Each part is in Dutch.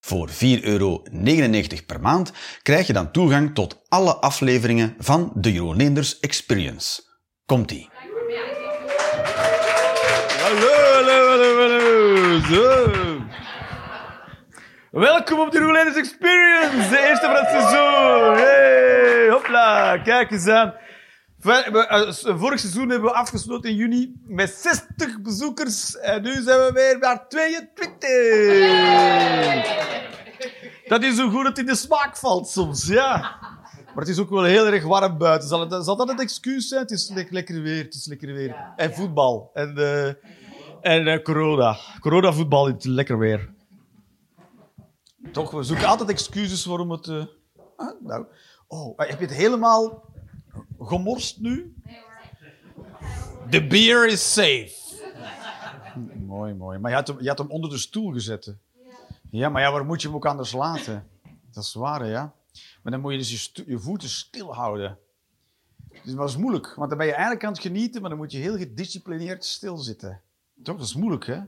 Voor 4,99 euro per maand krijg je dan toegang tot alle afleveringen van de Jeroen Experience. Komt-ie. Hallo, hallo, hallo, hallo. Zo. Welkom op de Roelenders Experience, de eerste van het seizoen. Hey, hopla, kijk eens aan. Eh, Vorig seizoen hebben we afgesloten in juni met 60 bezoekers en nu zijn we weer naar 22. Dat is zo goed dat het in de smaak valt soms, ja. Maar het is ook wel heel erg warm buiten. Zal, het, zal dat het excuus zijn? Het is le- lekker weer, het is lekker weer. En voetbal. En, eh, en eh, corona. Corona-voetbal, het is lekker weer. Toch, we zoeken altijd excuses waarom het... ah, nou. Oh, heb je het helemaal gemorst nu? The beer is safe. Mooi, mooi. Maar je had, hem, je had hem onder de stoel gezet. Ja, maar ja, waar moet je hem ook anders laten? Dat is waar, ja. Maar dan moet je dus je, voeten stil houden. Dus dat is moeilijk, want dan ben je eigenlijk aan het genieten, maar dan moet je heel gedisciplineerd stilzitten. Toch? Dat is moeilijk, hè?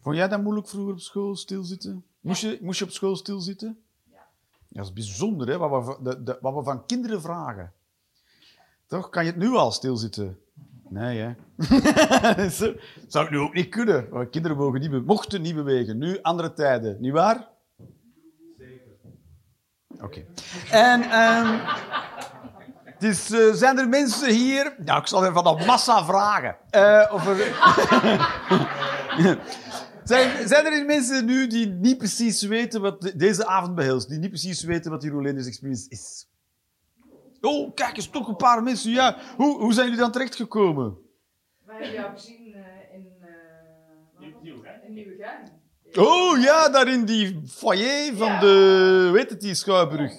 Vond jij dat moeilijk vroeger op school, stilzitten? Moest je, moest je op school stilzitten? Ja. Dat is bijzonder, hè? Wat we, de, de, wat we van kinderen vragen. Toch? Kan je het nu al stilzitten? Nee, hè? Zo Zou ik nu ook niet kunnen. Kinderen mogen niet be- mochten niet bewegen. Nu andere tijden, niet waar? Oké. En ehm, dus, eh, zijn er mensen hier... Nou, ik zal even van de massa vragen. Eh, of er... zijn, zijn er mensen nu die niet precies weten wat de- deze avond behelst? Die niet precies weten wat die Rolanders Experience is? Oh, kijk eens, toch een paar mensen. Ja. Hoe, hoe zijn jullie dan terechtgekomen? Wij hebben jou gezien eh, in, eh het? in Nieuwegein. Oh ja, daar in die foyer van de, weet het die, Schouwbrug.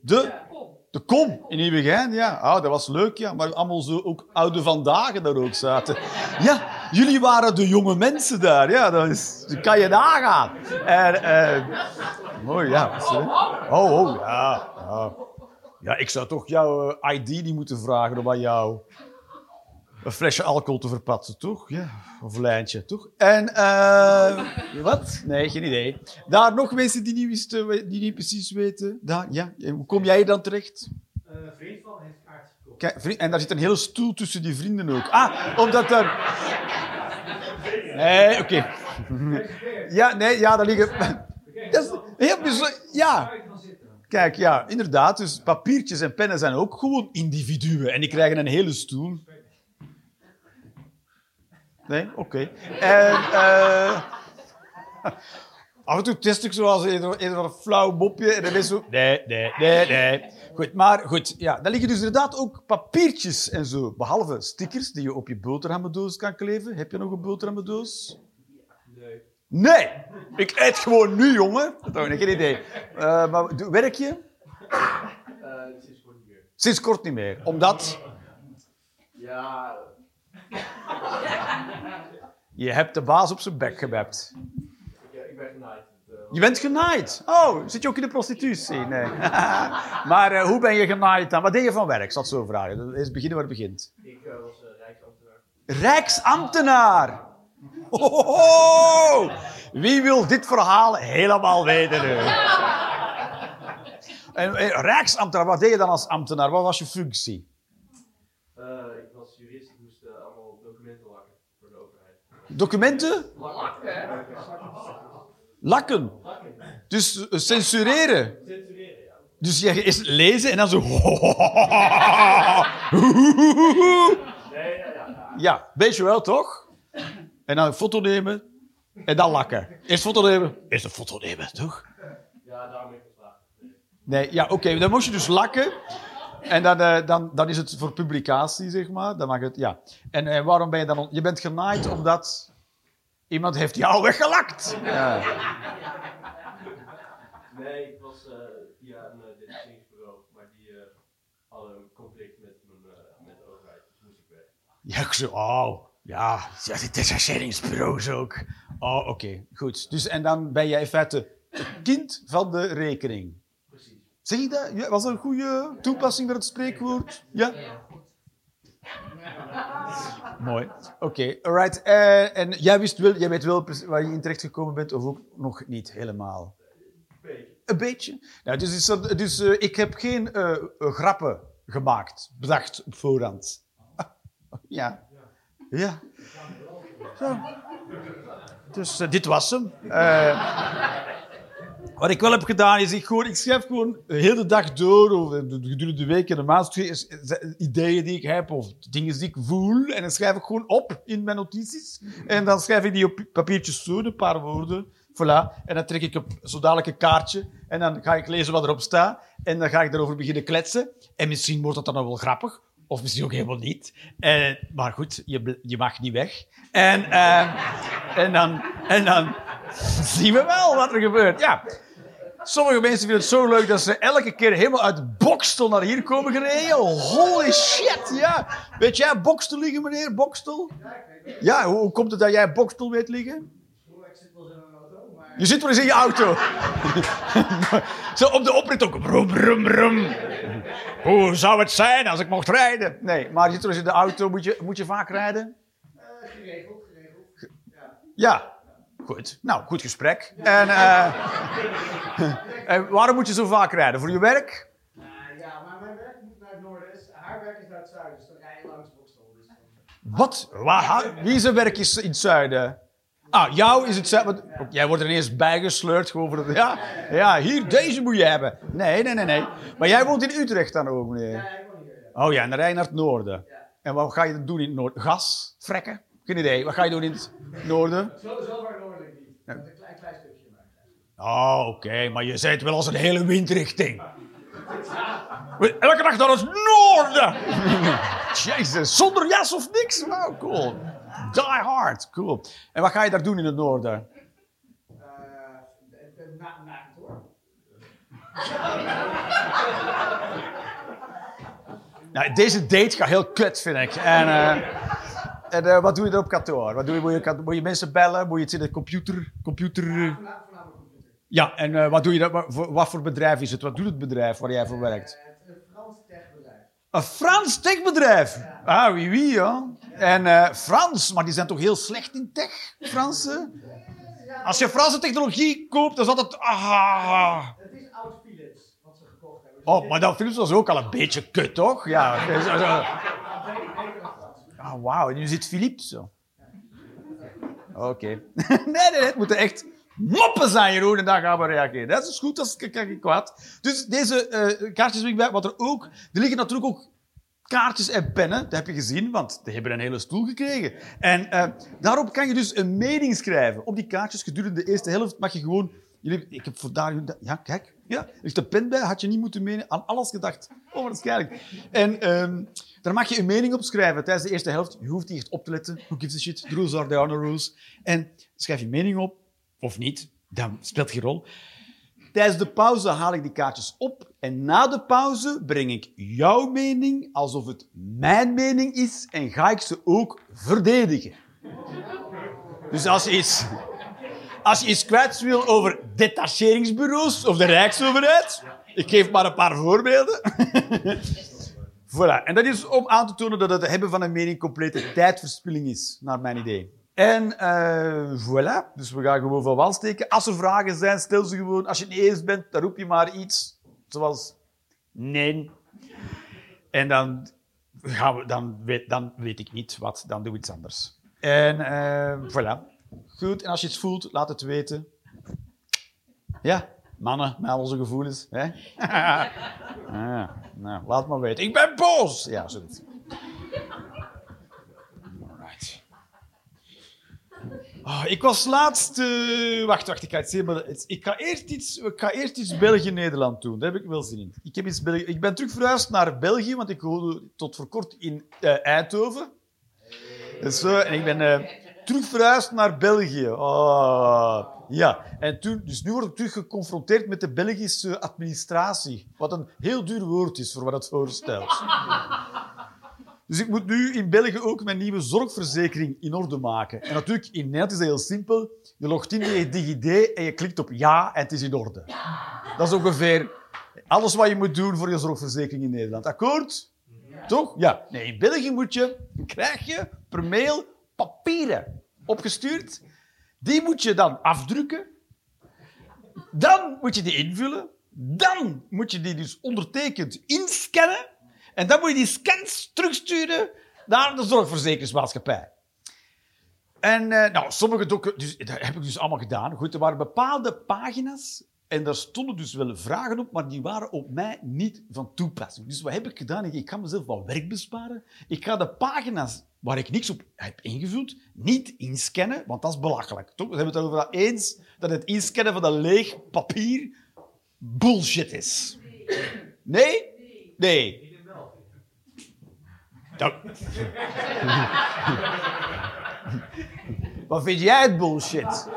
De, Kom. de kom in Nieuwegein, ja. Ah, dat was leuk, ja. Maar allemaal zo ook oude vandaag daar ook zaten. Ja, jullie waren de jonge mensen daar, ja. Dat, is, dat kan je nagaan. En, eh, mooi, ja. was? Oh, oh, ja. ja. Ja, ik zou toch jouw eh, ID niet moeten vragen om aan jou een flesje alcohol te verpatsen, toch? Ja, of een lijntje, toch? En, eh wat? Nee, geen idee. Daar nog mensen die niet, wisten, die niet precies weten. Daar, ja. En Hoe kom jij dan terecht? Vriend van heeft kaart gekocht. Kijk, vriend- en daar zit een hele stoel tussen die vrienden ook. Ah, omdat er... Nee, oké. Ja, nee, ja, daar liggen... Dat is heel bijzonder. Ja. Kijk, ja, inderdaad. Dus papiertjes en pennen zijn ook gewoon individuen. En die krijgen een hele stoel. Nee? Oké. En... eh, Af en toe test ik zoals een, flauw mopje en dan is zo... Nee, nee, nee, nee. Goed, maar goed. Ja, daar liggen dus inderdaad ook papiertjes en zo. Behalve stickers die je op je boterhammendoos kan kleven. Heb je nog een boterhammendoos? Nee. Ik eet gewoon nu, jongen. Dat heb ik geen idee. Eh, maar werk je? Sinds kort niet meer. Sinds kort niet meer. Omdat Ja, je hebt de baas op zijn bek gebept. ik, ik ben genaaid. Je bent genaaid. Oh, zit je ook in de prostitutie? Nee. maar eh, hoe ben je genaaid dan? Wat deed je van werk? Zal zo vragen. Eerst beginnen waar het begint. ik eh, was rijksambtenaar. Rijksambtenaar. Oh, wie wil dit verhaal helemaal weten nu? En, en, Rijksambtenaar, wat deed je dan als ambtenaar? Wat was je functie? Eh, ik was jurist, ik moest eh, allemaal documenten lakken voor de overheid. Documenten? Lakken. Dus eh, censureren. Censureren, ja. Dus je eerst lezen en dan zo... Nee, ja, ja. ja. Ja, weet je wel, toch? En dan een foto nemen en dan lakken. Eerst foto nemen, eerst een foto nemen, toch? Ja, daarom ben ik geslaagd. Nee, ja, oké, dan moest je dus lakken. En dan, eh, dan, dan is het voor publicatie, zeg maar. Dan mag het, ja. En eh, waarom ben je dan... on- Je bent genaaid omdat iemand heeft jou weggelakt. Ja. Nee, ik was eh, via een uh, maar die eh, hadden een conflict met Ja, ik zo, oh, ja, ja die detacheringsbureaus ook. Oh, oké, goed. Dus, en dan ben jij in feite het kind van de rekening. Precies. Zeg je dat? Ja, was dat een goede toepassing van het spreekwoord? Ja? Mooi. Oké, alright. Eh, en jij, wist wel, jij weet wel waar je in terecht gekomen bent, of ook nog niet helemaal? Beetje. Een beetje. Nou, dus is dat- dus eh, ik heb geen eh, grappen gemaakt, bedacht op voorhand. Ja. Ja. Dus eh, dit was hem. Eh, wat ik wel heb gedaan is, ik, gewoon, ik schrijf gewoon de hele dag door, of gedurende de week en de maand, ideeën die ik heb of dingen die ik voel. En dan schrijf ik gewoon op in mijn notities. En dan schrijf ik die op papiertjes zo, een paar woorden. Voilà. En dan trek ik op zo dadelijk een kaartje. En dan ga ik lezen wat erop staat. En dan ga ik daarover beginnen kletsen. En misschien wordt dat dan wel grappig. Of misschien ook helemaal niet. Eh, maar goed, je, je mag niet weg. En, eh, en, dan, en dan zien we wel wat er gebeurt. Ja. Sommige mensen vinden het zo leuk dat ze elke keer helemaal uit Bokstel naar hier komen gereden. Holy shit, ja. Weet jij Bokstel liggen, meneer? Bokstel? Ja, hoe komt het dat jij Bokstel weet liggen? Je zit wel eens in je auto. Zo op de oprit ook. Brum, brum, brum. Hoe zou het zijn als ik mocht rijden? Nee, maar je zit wel eens in de auto. Moet je, moet je vaak rijden? geregeld, geregeld. Ja. Goed. Nou, goed gesprek. En, eh, en waarom moet je zo vaak rijden? Voor je werk? Eh, ja, maar mijn werk moet naar het noorden. is- Haar werk is naar het zuiden, dus dan rij je langs Bokstel. Dus Wat? Waar, wie zijn werk is in het zuiden? Ah, jou is het zuiden. want- ook Jij wordt er ineens bijgesleurd. Gewoon voor het, ja, ja, hier, deze moet je hebben. Nee, nee, nee, nee. Maar jij woont in Utrecht dan ook, meneer? Ja, ik woon hier. Ja. Oh ja, rij je naar het noorden. En wat ga je doen in het noorden? Gas? Frekken? Geen idee. Wat ga je doen in het noorden? Zo, zo ver noordelijk niet. Een klein, klein stukje. Maar. Oh, oké, maar je zei het wel als een hele windrichting. Elke dag naar het noorden! Jezus, zonder jas of niks? Wow, cool. Die hard, cool. En wat ga je daar doen in het noorden? Eh, na, na kantoor. Nou, deze date gaat heel kut, vind ik. En, eh, en eh, wat doe je er op kantoor? Wat doe je, moet, je, moet je mensen bellen? Moet je het in de computer? computer. Ja, en wat doe je dan? Wat voor, wat voor bedrijf is het? Wat doet het bedrijf waar jij voor werkt? Eh, Het is een Frans techbedrijf. Een Frans techbedrijf. Ah, wie wie, ja. En eh, Frans, maar die zijn toch heel slecht in tech, Fransen? Als je Franse technologie koopt, dan is altijd... Ah. Het is oud Philips, wat ze gekocht hebben. Oh, maar dat Philips was ook al een beetje kut, toch? Ja. Ah, wauw, en nu zit Philips zo. Oké. nee, nee, nee, het moeten echt moppen zijn, Jeroen, en dan gaan we reageren. Dat is goed, dat is kwaad. Dus deze eh, kaartjes bij, wat er ook... Er liggen natuurlijk ook kaartjes en pennen, dat heb je gezien, want die hebben een hele stoel gekregen. En eh, daarop kan je dus een mening schrijven. Op die kaartjes gedurende de eerste helft mag je gewoon... Jullie, ik heb voor daar... Ja, kijk. Ja, er ligt een pen bij, had je niet moeten menen. Aan alles gedacht. Oh, waarschijnlijk. En ehm, daar mag je een mening op schrijven tijdens de eerste helft. Je hoeft niet echt op te letten. Who gives a shit? The rules are the honor rules. En schrijf je mening op, of niet, dan speelt geen rol. Tijdens de pauze haal ik die kaartjes op en na de pauze breng ik jouw mening alsof het mijn mening is en ga ik ze ook verdedigen. Dus als je iets, als je iets kwijt wil over detacheringsbureaus of de Rijksoverheid, ik geef maar een paar voorbeelden. voilà. En dat is om aan te tonen dat het hebben van een mening complete tijdverspilling is, naar mijn idee. En eh, voilà, dus we gaan gewoon van wal steken. Als er vragen zijn, stel ze gewoon. Als je het niet eens bent, dan roep je maar iets. Zoals nee. En dan, gaan we, dan, weet, dan weet ik niet wat, dan doe ik iets anders. En eh, voilà. Goed, en als je het voelt, laat het weten. Ja, mannen met onze gevoelens. Hè? ah, nou, laat maar weten. Ik ben boos! Ja, zoiets. Alright. Oh, ik was laatst... eh, wacht, wacht, ik ga, het zien, ik ga eerst iets, ik ga eerst iets België-Nederland doen. Daar heb ik wel zin in. Ik, heb iets België, ik ben terug verhuisd naar België, want ik woonde tot voor kort in eh, Eindhoven. En, zo, en ik ben eh, terug verhuisd naar België. Oh, ja. En toen, dus nu word ik terug geconfronteerd met de Belgische administratie. Wat een heel duur woord is voor wat het voorstelt. Dus ik moet nu in België ook mijn nieuwe zorgverzekering in orde maken. En natuurlijk, in Nederland is dat heel simpel. Je logt in je DigiD en je klikt op ja en het is in orde. Dat is ongeveer alles wat je moet doen voor je zorgverzekering in Nederland. Akkoord? Toch? Ja. Nee, in België moet je, krijg je per mail papieren opgestuurd. Die moet je dan afdrukken. Dan moet je die invullen. Dan moet je die dus ondertekend inscannen. En dan moet je die scans terugsturen naar de zorgverzekeringsmaatschappij. En eh, nou, sommige documenten, dus, dat heb ik dus allemaal gedaan. Goed, er waren bepaalde pagina's en daar stonden dus wel vragen op, maar die waren op mij niet van toepassing. Dus wat heb ik gedaan? Ik, ga mezelf wat werk besparen. Ik ga de pagina's waar ik niks op heb ingevuld, niet inscannen, want dat is belachelijk. Toch? We hebben het erover eens dat het inscannen van een leeg papier bullshit is. Nee? Nee. Wat vind jij het bullshit?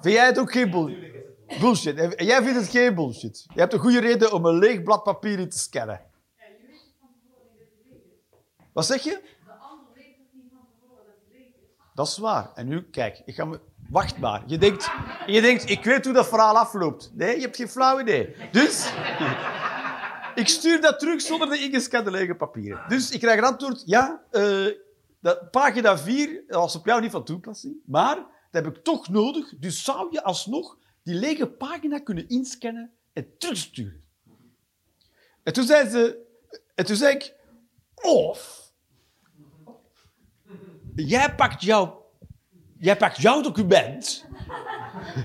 Vind jij het ook geen bull- bullshit? En jij vindt het geen bullshit. Je hebt een goede reden om een leeg blad papier in te scannen. Ja, je weet toch van tevoren dat het leeg is? Wat zeg je? De ander weet toch niet van tevoren dat het leeg is? Dat is waar. En nu, kijk, ik ga me... Wacht maar. Je denkt, je denkt, ik weet hoe dat verhaal afloopt. Nee, je hebt geen flauw idee. Dus... Ik stuur dat terug zonder de ingescande lege papieren. Dus ik krijg een antwoord, ja, eh, dat pagina 4 was op jou niet van toepassing, maar dat heb ik toch nodig, dus zou je alsnog die lege pagina kunnen inscannen en terugsturen. En toen zei ze, en toen zei ik, of jij pakt jouw, jij pakt jouw document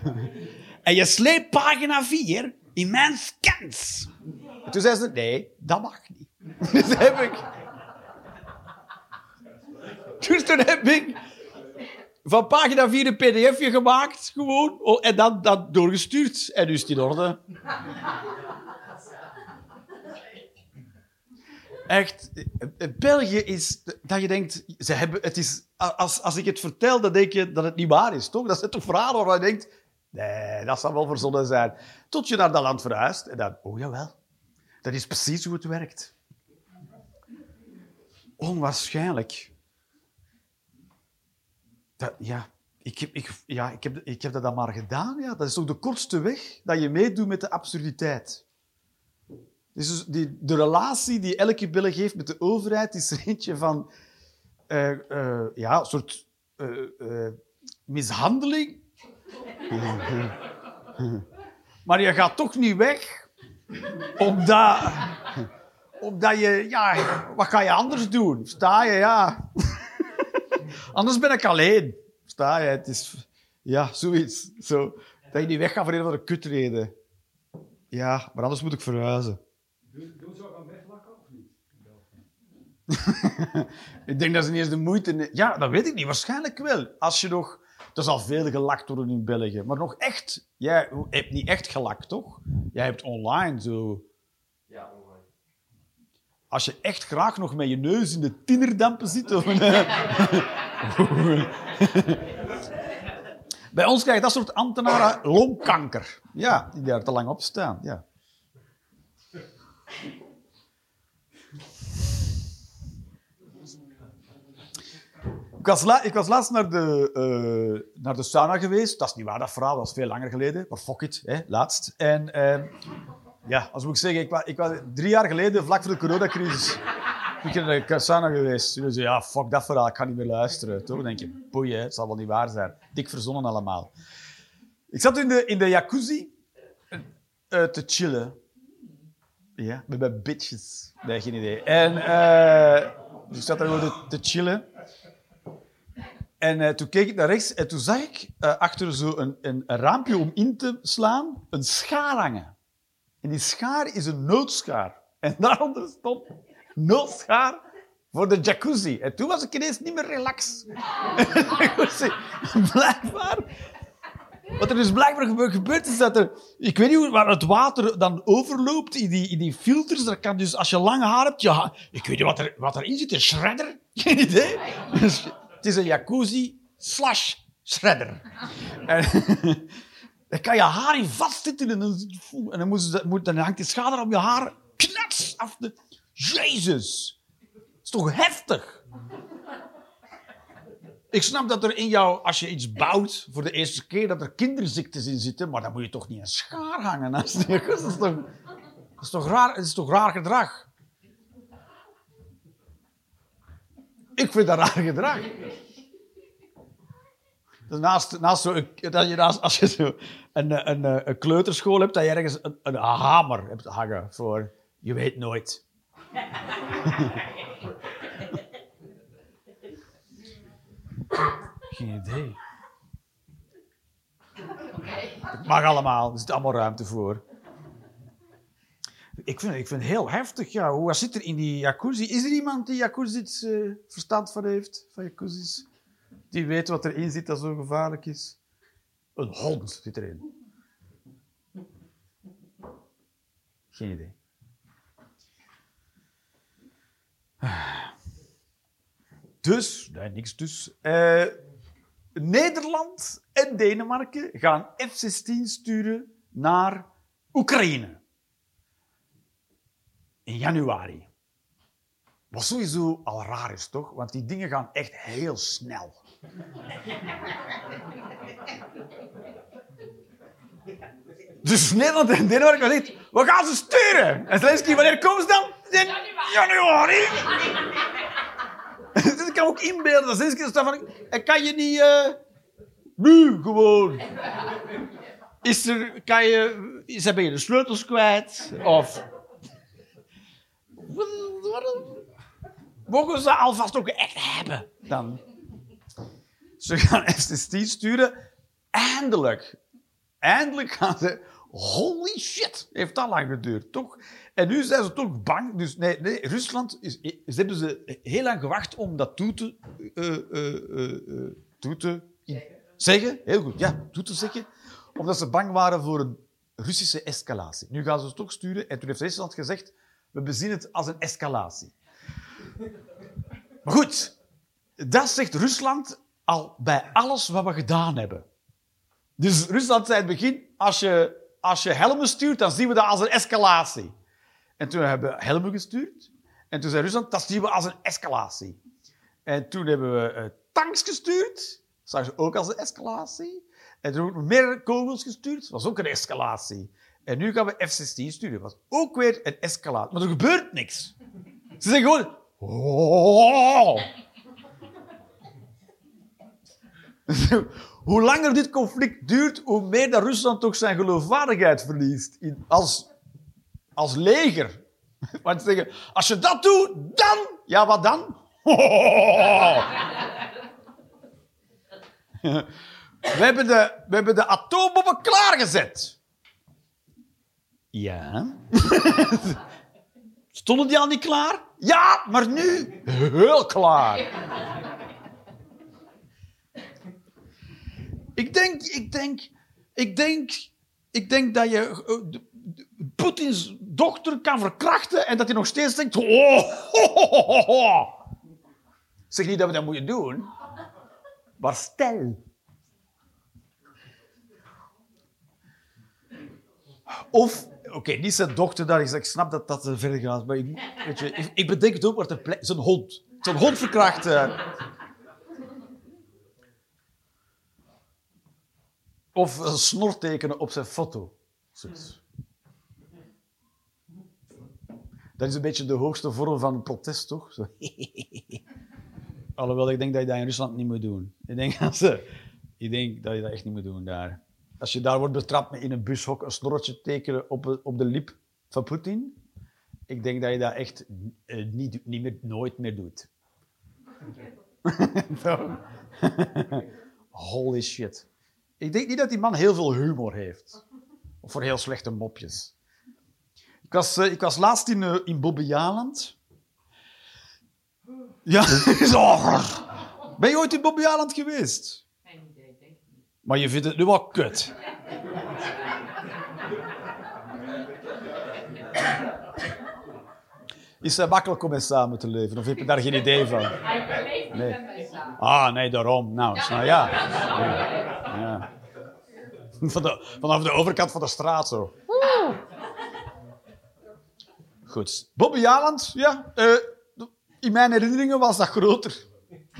en je sleept pagina 4 in mijn scans. En toen zei ze, nee, dat mag niet. Dus heb ik... Dus toen heb ik van pagina 4 een pdfje gemaakt, gewoon, oh, en dan dat doorgestuurd. En nu is het in orde. Echt, eh, België is dat je denkt, ze hebben, het is, als, als ik het vertel, dan denk je dat het niet waar is, toch? Dat zijn toch verhalen waarvan je denkt, nee, dat zal wel verzonnen zijn. Tot je naar dat land verhuist en dan, oh jawel, dat is precies hoe het werkt. Onwaarschijnlijk. Dat, ja, ik heb, ik, ja ik, heb, ik heb dat dan maar gedaan. Ja. Dat is toch de kortste weg dat je meedoet met de absurditeit. Dus die, de relatie die elke Belg heeft met de overheid is er eentje van eh, eh, ja, een soort eh, mishandeling. maar je gaat toch niet weg, omdat, omdat je, ja, wat ga je anders doen? Sta je, ja. anders ben ik alleen. Sta je, het is, ja, zoiets. Zo, dat je niet weggaat voor een of andere kutreden. Ja, maar anders moet ik verhuizen. Doen doen ze ook aan weglakken of niet? ik denk dat ze niet eens de moeite... Ja, dat weet ik niet. Waarschijnlijk wel. Als je nog... Er zal veel gelakt worden in België. Maar nog echt... Jij hebt niet echt gelakt, toch? Jij hebt online zo... Ja, online. Als je echt graag nog met je neus in de tinnerdampen zit... Of Bij ons krijg je dat soort ambtenaren longkanker. Ja, die daar te lang op staan. Ja. Ik was, la- ik was laatst naar de, eh, naar de sauna geweest. Dat is niet waar, dat verhaal. Dat is veel langer geleden. Maar fuck it, hè, laatst. En eh, ja, als moet ik zeggen, ik was, ik was drie jaar geleden, vlak voor de coronacrisis, ik naar de sauna geweest. Toen zei ja, fuck dat verhaal, ik ga niet meer luisteren. Dan denk je, boeien, het zal wel niet waar zijn. Dik verzonnen allemaal. Ik zat in de, in de jacuzzi eh, te chillen. Ja, met mijn bitches. Nee, geen idee. En eh, dus ik zat daar gewoon te chillen. En eh, toen keek ik naar rechts en toen zag ik eh, achter zo een, een, raampje om in te slaan een schaar hangen. En die schaar is een noodschaar. En daaronder stond noodschaar voor de jacuzzi. En toen was ik ineens niet meer relaxed. Jacuzzi. Blijkbaar. Wat er dus blijkbaar gebe- gebeurt is dat er... Ik weet niet hoe, waar het water dan overloopt in die, in die filters. Dat kan dus, als je lang haar hebt... Je ha- ik weet niet wat, er, wat erin zit. Een shredder? Geen idee. Is een jacuzzi slash shredder. En, dan kan je haar in vastzitten en dan, en dan, moet dan hangt die schader op je haar. Knats! Af de... Jezus! is toch heftig? Ik snap dat er in jou, als je iets bouwt voor de eerste keer, dat er kinderziektes in zitten, maar dan moet je toch niet een schaar hangen naast. Dat is toch, dat is toch raar, is toch raar gedrag? Ik vind dat raar gedrag. Dus naast, naast zo, dat je naast, als je zo een, een, een, een kleuterschool hebt, dat je ergens een, een hamer hebt hangen voor je weet nooit. Geen idee. Het mag allemaal, er zit allemaal ruimte voor. Ik vind, ik vind het heel heftig, ja. Hoe zit er in die jacuzzi? Is er iemand die jacuzzi's eh, verstand van heeft? Van jacuzzi's? Die weet wat erin zit dat zo gevaarlijk is? Een hond zit erin. Geen idee. Dus, niks dus. Eh, Nederland en Denemarken gaan F-16 sturen naar Oekraïne. In januari. Wat sowieso al raar is, toch? Want die dingen gaan echt heel snel. Dus Nederland en Denemarken zegt, we gaan ze sturen. En Zelensky, wanneer komen ze dan? In januari. dus ik kan ook inbeelden dat Zelensky staat van, "En kan je niet... eh, nu gewoon. Is er, kan je, is, ben je de sleutels kwijt? Of... Mogen ze alvast ook echt hebben dan? Ze gaan F-16 sturen. Eindelijk. Eindelijk gaan ze... Holy shit, heeft dat lang geduurd, toch? En nu zijn ze toch bang. Dus nee, nee Rusland, is, ze hebben ze heel lang gewacht om dat toe te, eh, eh, eh, toe te zeggen. Heel goed, ja, toe te zeggen. Omdat ze bang waren voor een Russische escalatie. Nu gaan ze ze toch sturen. En toen heeft Rusland gezegd, we bezien het als een escalatie. Goed, dat zegt Rusland al bij alles wat we gedaan hebben. Dus Rusland zei in het begin, als je, als je helmen stuurt, dan zien we dat als een escalatie. En toen hebben we helmen gestuurd. En toen zei Rusland, dat zien we als een escalatie. En toen hebben we eh, tanks gestuurd. Dat ze ook als een escalatie. En toen hebben we meer kogels gestuurd. Dat was ook een escalatie. En nu gaan we F-16 sturen. Was ook weer een escalatie. Maar er gebeurt niks. Ze zeggen gewoon... "Oh." hoe langer dit conflict duurt, hoe meer dat Rusland toch zijn geloofwaardigheid verliest. In, als, als leger. Want ze zeggen, als je dat doet, dan... Ja, wat dan? We hebben de, we hebben de atoombommen klaargezet. Ja. Stonden die al niet klaar? Ja, maar nu heel klaar. Ik denk, ik denk, ik denk, ik denk dat je eh, Poetins dochter kan verkrachten en dat hij nog steeds denkt... Oh, ho, ho, ho, ho." Ik zeg niet dat we dat moeten doen, maar stel. Of, oké, niet zijn dochter, daar is, ik snap dat dat te ver gaat, maar ik, weet je, ik, ik bedenk het ook, ter plekke- zijn hond. Zijn hond verkracht. eh. Of een snor tekenen op zijn foto. Dat is een beetje de hoogste vorm van protest, toch? Zo. Alhoewel, ik denk dat je dat in Rusland niet moet doen. Ik denk, ik denk dat je dat echt niet moet doen daar. Als je daar wordt betrapt met in een bushok een snorretje tekenen op, op de lip van Poetin, ik denk dat je dat echt eh, niet, niet meer, nooit meer doet. Holy shit. Ik denk niet dat die man heel veel humor heeft. Of voor heel slechte mopjes. Ik was, eh, ik was laatst in, eh, in Bobbejaanland. Ja. Ben je ooit in Bobbejaanland geweest? Geen idee, denk ik niet. Maar je vindt het nu wel kut. Is het makkelijk om mee samen te leven? Of heb je daar geen idee van? Nee. Ah, nee, daarom. Nou, nou ja. ja. Van de, vanaf de overkant van de straat zo. Goed. Bobby Jaland, ja. eh, in, mijn herinneringen was dat groter.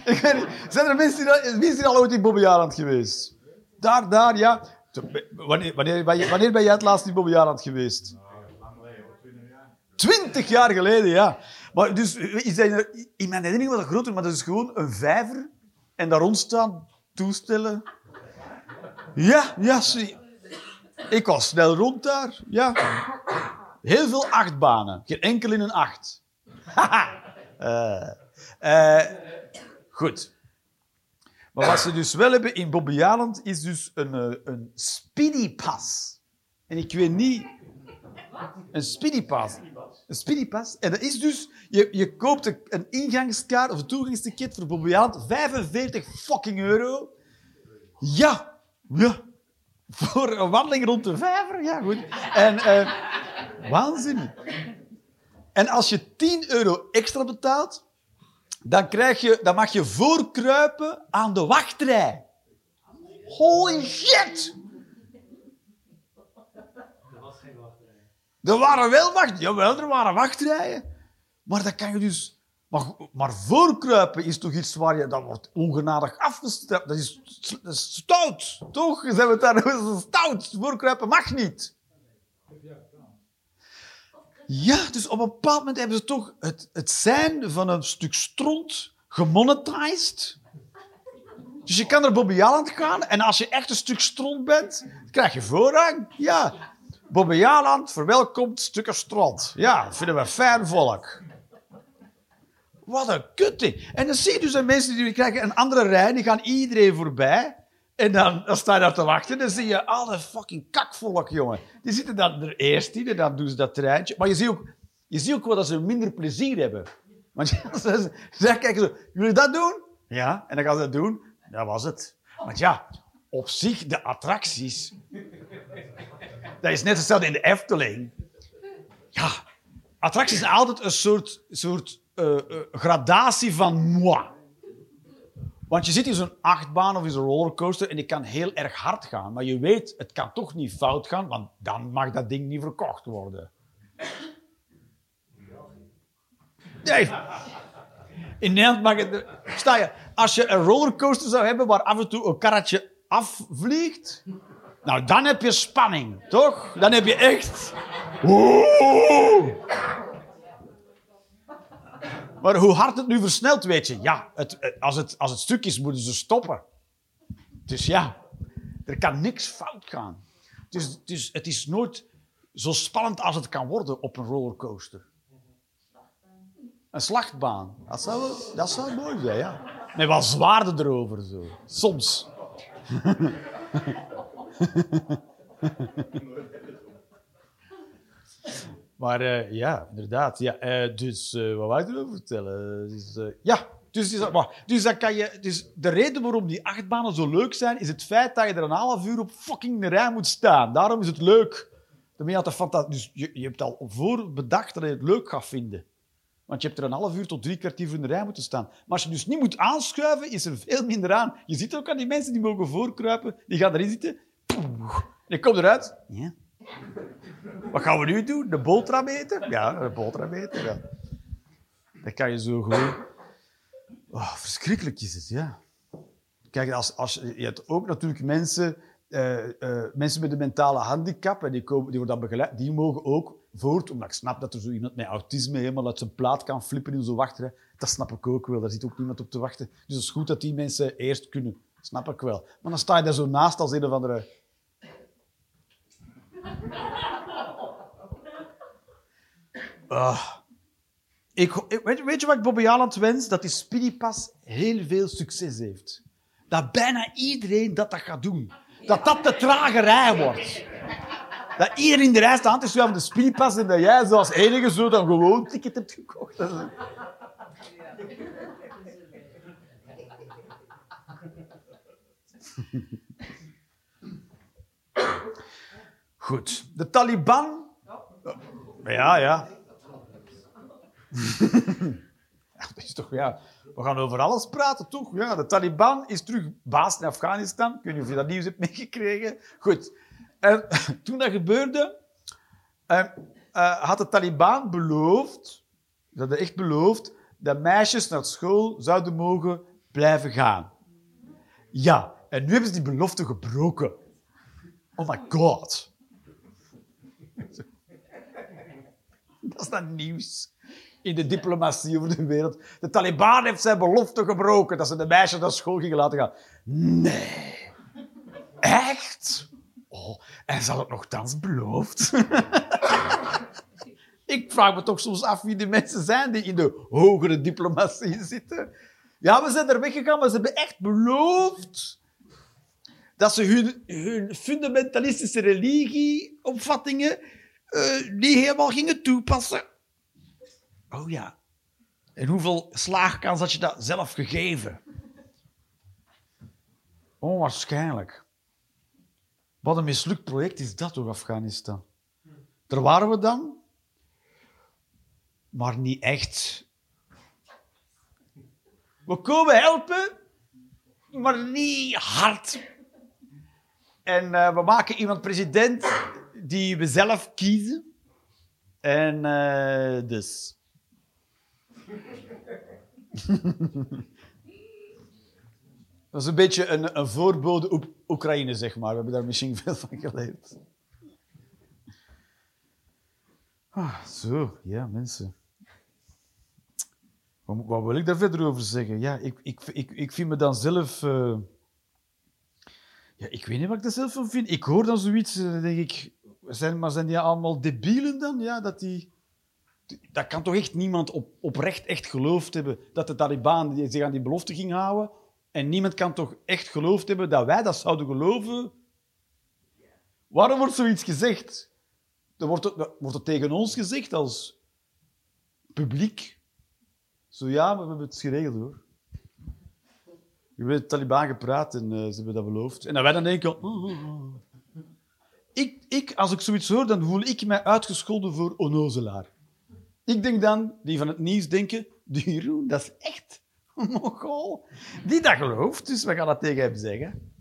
Ik weet niet, zijn er mensen die, al- ooit in Bobbejaanland geweest? Daar, daar, ja. Wanneer, wanneer, wanneer ben jij het laatst in Bobbejaanland geweest? Twintig jaar geleden, ja. Maar dus, is dat in mijn herinnering was dat groter, maar dat is gewoon een vijver. En daar rond staan toestellen. Ja, ja. Ik was snel rond daar, ja. Heel veel achtbanen. Geen enkel in een acht. Eh, eh, goed. Maar wat ze dus wel hebben in Bobbejaanland is dus een, eh, een speedy pass. En ik weet niet... Een speedy pass. Een speedy pass. En dat is dus... Je, je koopt een, een ingangskaart of een toegangsticket voor Bobbejaanland. 45 fucking euro. Ja. Ja. Voor een wandeling rond de vijver. Ja, goed. En... eh, waanzin. En als je 10 euro extra betaalt, dan, krijg je, dan mag je voorkruipen aan de wachtrij. Holy shit! Er waren wel wacht... Jawel, er waren wachtrijen. Maar dat kan je dus... Maar, maar voorkruipen is toch iets waar je... Dat wordt ongenadig afgestraft. Dat is, dat is stout, toch? Zijn we het daar dat is stout? Voorkruipen mag niet. Ja, dus op een bepaald moment hebben ze toch het, het zijn van een stuk stront gemonetized. Dus je kan naar Bobby Jaland gaan en als je echt een stuk stront bent, krijg je voorrang. Ja, Bobby Jaland verwelkomt stukken stront. Ja, vinden we fijn volk. Wat een kutting. En dan zie je dus dat mensen die krijgen een andere rij, die gaan iedereen voorbij. En dan, dan sta je daar te wachten, dan zie je alle fucking kakvolk, jongen. Die zitten dan er eerst in en dan doen ze dat treintje. Maar je ziet ook, je ziet ook wel dat ze minder plezier hebben. Want ze, ze kijken zo, jullie dat doen? Ja, en dan gaan ze dat doen. Dat was het. Want ja, op zich, de attracties... Dat is net hetzelfde in de Efteling. Ja, attracties zijn altijd een soort, soort eh, eh, gradatie van moi. Want je zit in zo'n achtbaan of in zo'n rollercoaster en die kan heel erg hard gaan. Maar je weet, het kan toch niet fout gaan, want dan mag dat ding niet verkocht worden. Nee. In Nederland mag het... Sta je, als je een rollercoaster zou hebben waar af en toe een karretje afvliegt... Nou, dan heb je spanning, toch? Dan heb je echt... Maar hoe hard het nu versnelt, weet je. Ja, het, het- als, het, als het stuk is, moeten ze stoppen. Dus ja, er kan niks fout gaan. Dus, het is nooit zo spannend als het kan worden op een rollercoaster. Een slachtbaan. Dat zou, dat zou mooi zijn, ja. Met wat zwaarden erover, zo. Soms. Maar eh, ja, inderdaad. Ja, eh, dus eh, wat wou ik erover vertellen? Dus, ja, dus, dat- maar, dus, kan je, dus de reden waarom die achtbanen zo leuk zijn, is het feit dat je er een half uur op fucking de rij moet staan. Daarom is het leuk. Ben je altijd fanta- dus je, je hebt al voor bedacht dat je het leuk gaat vinden. Want je hebt er een half uur tot drie kwartier in de rij moeten staan. Maar als je dus niet moet aanschuiven, is er veel minder aan. Je ziet ook aan die mensen die mogen voorkruipen, die gaan erin zitten. En je komt eruit. Ja. Wat gaan we nu doen? De boterham eten? Ja, de boterham eten, ja. Kan je zo gewoon... Oh, verschrikkelijk is het, ja. Kijk, als, als, je hebt ook natuurlijk mensen, eh, eh, mensen met een mentale handicap, en die, komen, die worden dan begeleid, die mogen ook voort, omdat ik snap dat er zo iemand met autisme helemaal uit zijn plaat kan flippen in zo'n wachtrij. Dat snap ik ook wel, daar zit ook niemand op te wachten. Dus het is goed dat die mensen eerst kunnen. Snap ik wel. Maar dan sta je daar zo naast als een of andere... Ah. Ik, weet, weet je wat ik Bobby Haaland wens? Dat die Speedy Pass heel veel succes heeft. Dat bijna iedereen dat, dat gaat doen. Dat dat de trage rij wordt. Dat iedereen in de rij staat te schuiven de Speedy Pass en dat jij zoals enige zo dan gewoon ticket hebt gekocht. Dat Goed. De Taliban... Ja, ja. Dat is toch, ja. We gaan over alles praten, toch? Ja, de Taliban is terug baas in Afghanistan. Ik weet niet of je dat nieuws hebt meegekregen. Goed. En toen dat gebeurde, eh, eh, had de Taliban beloofd, hadden echt beloofd, dat meisjes naar school zouden mogen blijven gaan. Ja, en nu hebben ze die belofte gebroken. Oh my god. Dat is dan nieuws in de diplomatie over de wereld. De Taliban heeft zijn belofte gebroken dat ze de meisjes naar school gingen laten gaan. Nee. Echt? Oh, en zal het nogthans beloofd? Ik vraag me toch soms af wie de mensen zijn die in de hogere diplomatie zitten. Ja, we zijn er weggegaan, maar ze hebben echt beloofd dat ze hun, hun fundamentalistische religieopvattingen eh, niet helemaal gingen toepassen. Oh ja. En hoeveel slaagkans had je dat zelf gegeven? Onwaarschijnlijk. Wat een mislukt project is dat toch, Afghanistan? Daar waren we dan, maar niet echt. We komen helpen, maar niet hard. En eh, we maken iemand president die we zelf kiezen. En eh, dus. Dat is een beetje een, een voorbode op Oekraïne, zeg maar. We hebben daar misschien veel van geleerd. Ah, zo, ja, mensen. Wat, wat wil ik daar verder over zeggen? Ja, ik, ik, ik, ik vind me dan zelf... eh, Ja, ik weet niet wat ik er zelf van vind. Ik hoor dan zoiets, eh, dan denk ik... Zijn, maar zijn die allemaal debielen dan? Ja, dat die... Dat kan toch echt niemand op, oprecht echt geloofd hebben dat de Taliban zich aan die belofte ging houden. En niemand kan toch echt geloofd hebben dat wij dat zouden geloven? Waarom wordt zoiets gezegd? Dan wordt het, wordt het tegen ons gezegd als publiek. Zo ja, maar we hebben het geregeld hoor. Met de Taliban gepraat en eh, ze hebben dat beloofd. En dan wij dan denken... oh, oh, oh. Ik, ik, als ik zoiets hoor, dan voel ik mij uitgescholden voor onnozelaar. Ik denk dan, die van het nieuws denken, die Jeroen, dat is echt een Mongool. Die dat gelooft, dus we gaan dat tegen hem zeggen.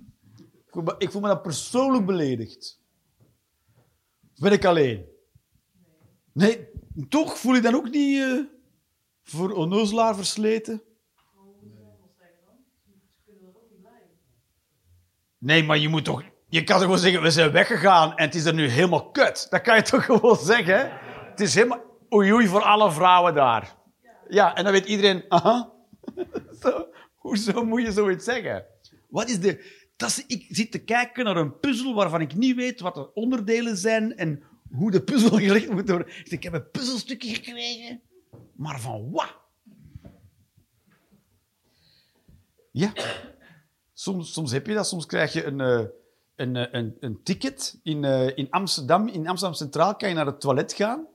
Ik voel me, ik dan persoonlijk beledigd. Ben ik alleen? Nee, toch voel je dan ook niet eh, voor onnozelaar versleten? Nee, maar je moet toch... Je kan toch gewoon zeggen, we zijn weggegaan en het is er nu helemaal kut. Dat kan je toch gewoon zeggen? Het is helemaal oei oei voor alle vrouwen daar. Ja, en dan weet iedereen, aha. Zo, hoezo moet je zoiets zeggen? Wat is de... Dat is, ik zit te kijken naar een puzzel waarvan ik niet weet wat de onderdelen zijn en hoe de puzzel gelegd moet worden. Ik, zeg, ik heb een puzzelstukje gekregen, maar van wat? Ja. Soms, soms heb je dat. Soms krijg je een, eh, een, eh, een, een ticket. In, eh, in Amsterdam, in Amsterdam Centraal kan je naar het toilet gaan.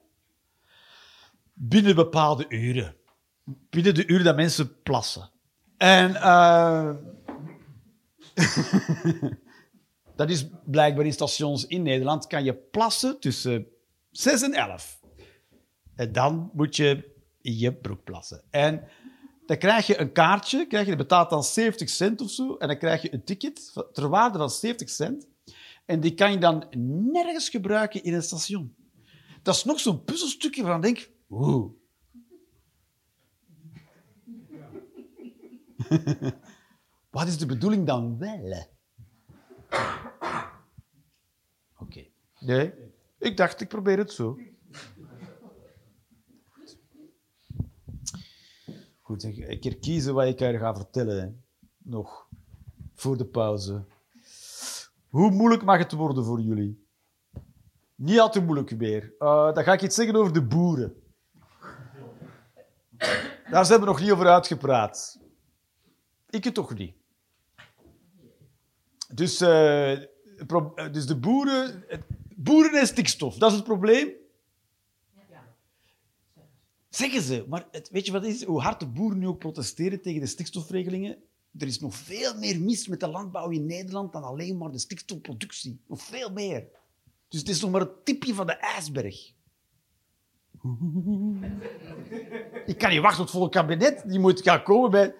Binnen bepaalde uren. Binnen de uren dat mensen plassen. En dat is blijkbaar in stations in Nederland. Kan je plassen tussen 6 en 11. En dan moet je in je broek plassen. En dan krijg je een kaartje, krijg je, dat betaalt dan 70 cent of zo, en dan krijg je een ticket ter waarde van 70 cent. En die kan je dan nergens gebruiken in een station. Dat is nog zo'n puzzelstukje waarvan ik denk, oeh. Wat is de bedoeling dan wel? Oké. Nee, ik dacht, ik probeer het zo. Ik- een keer kiezen wat ik ga vertellen. Nog. Voor de pauze. Hoe moeilijk mag het worden voor jullie? Niet al te moeilijk meer. Eh, dan ga ik iets zeggen over de boeren. Daar zijn we nog niet over uitgepraat. Ik het toch niet. Dus, eh, eh, dus de boeren... Boeren en stikstof, dat is het probleem. Zeggen ze, maar het, weet je wat is? Hoe hard de boeren nu ook protesteren tegen de stikstofregelingen, er is nog veel meer mis met de landbouw in Nederland dan alleen maar de stikstofproductie. Nog veel meer. Dus het is nog maar het tipje van de ijsberg. Ik kan niet wachten tot het kabinet. Die moet gaan komen bij...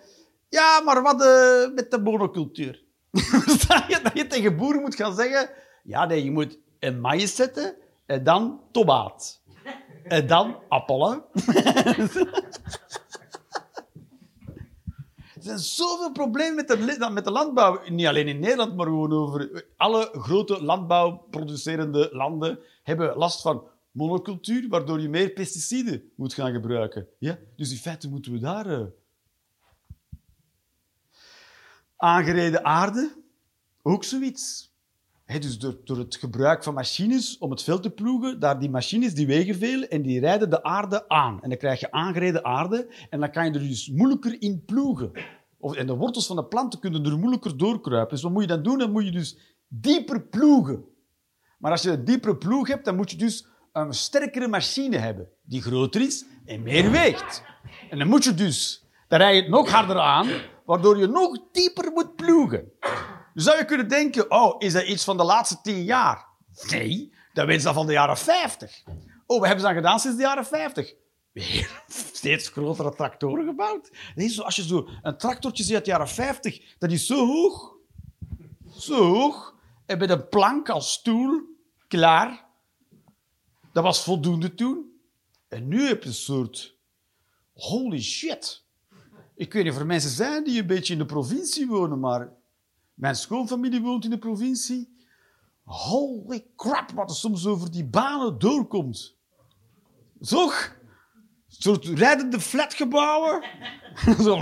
Ja, maar wat eh, met de monocultuur? Verstaan je? Dat je tegen boeren moet gaan zeggen... Ja, nee, je moet een maïs zetten en dan tomaat. En dan appelen. Er zijn zoveel problemen met de, met de landbouw. Niet alleen in Nederland, maar gewoon over... Alle grote landbouwproducerende landen hebben last van monocultuur, waardoor je meer pesticiden moet gaan gebruiken. Ja? Dus in feite moeten we daar... eh, Aangereden aarde, ook zoiets. Dus door, door het gebruik van machines om het veld te ploegen, daar die machines die wegen veel en die rijden de aarde aan. En dan krijg je aangereden aarde en dan kan je er dus moeilijker in ploegen. Of, en de wortels van de planten kunnen er moeilijker doorkruipen. Dus wat moet je dan doen? Dan moet je dus dieper ploegen. Maar als je een diepere ploeg hebt, dan moet je dus een sterkere machine hebben. Die groter is en meer weegt. En dan moet je dus, dan rij je het nog harder aan, waardoor je nog dieper moet ploegen. Zou je kunnen denken, oh, is dat iets van de laatste tien jaar? Nee, dat weten ze van de jaren 50. Oh, wat hebben ze dan gedaan sinds de jaren 50? Weer steeds grotere tractoren gebouwd. Nee, zo, als je zo een tractortje ziet uit de jaren 50, dat is zo hoog. Zo hoog. En met een plank als stoel, klaar. Dat was voldoende toen. En nu heb je een soort... Holy shit. Ik weet niet of er mensen zijn die een beetje in de provincie wonen, maar mijn schoonfamilie woont in de provincie. Holy crap, wat er soms over die banen doorkomt. Toch? Een soort rijdende flatgebouwen. Zo.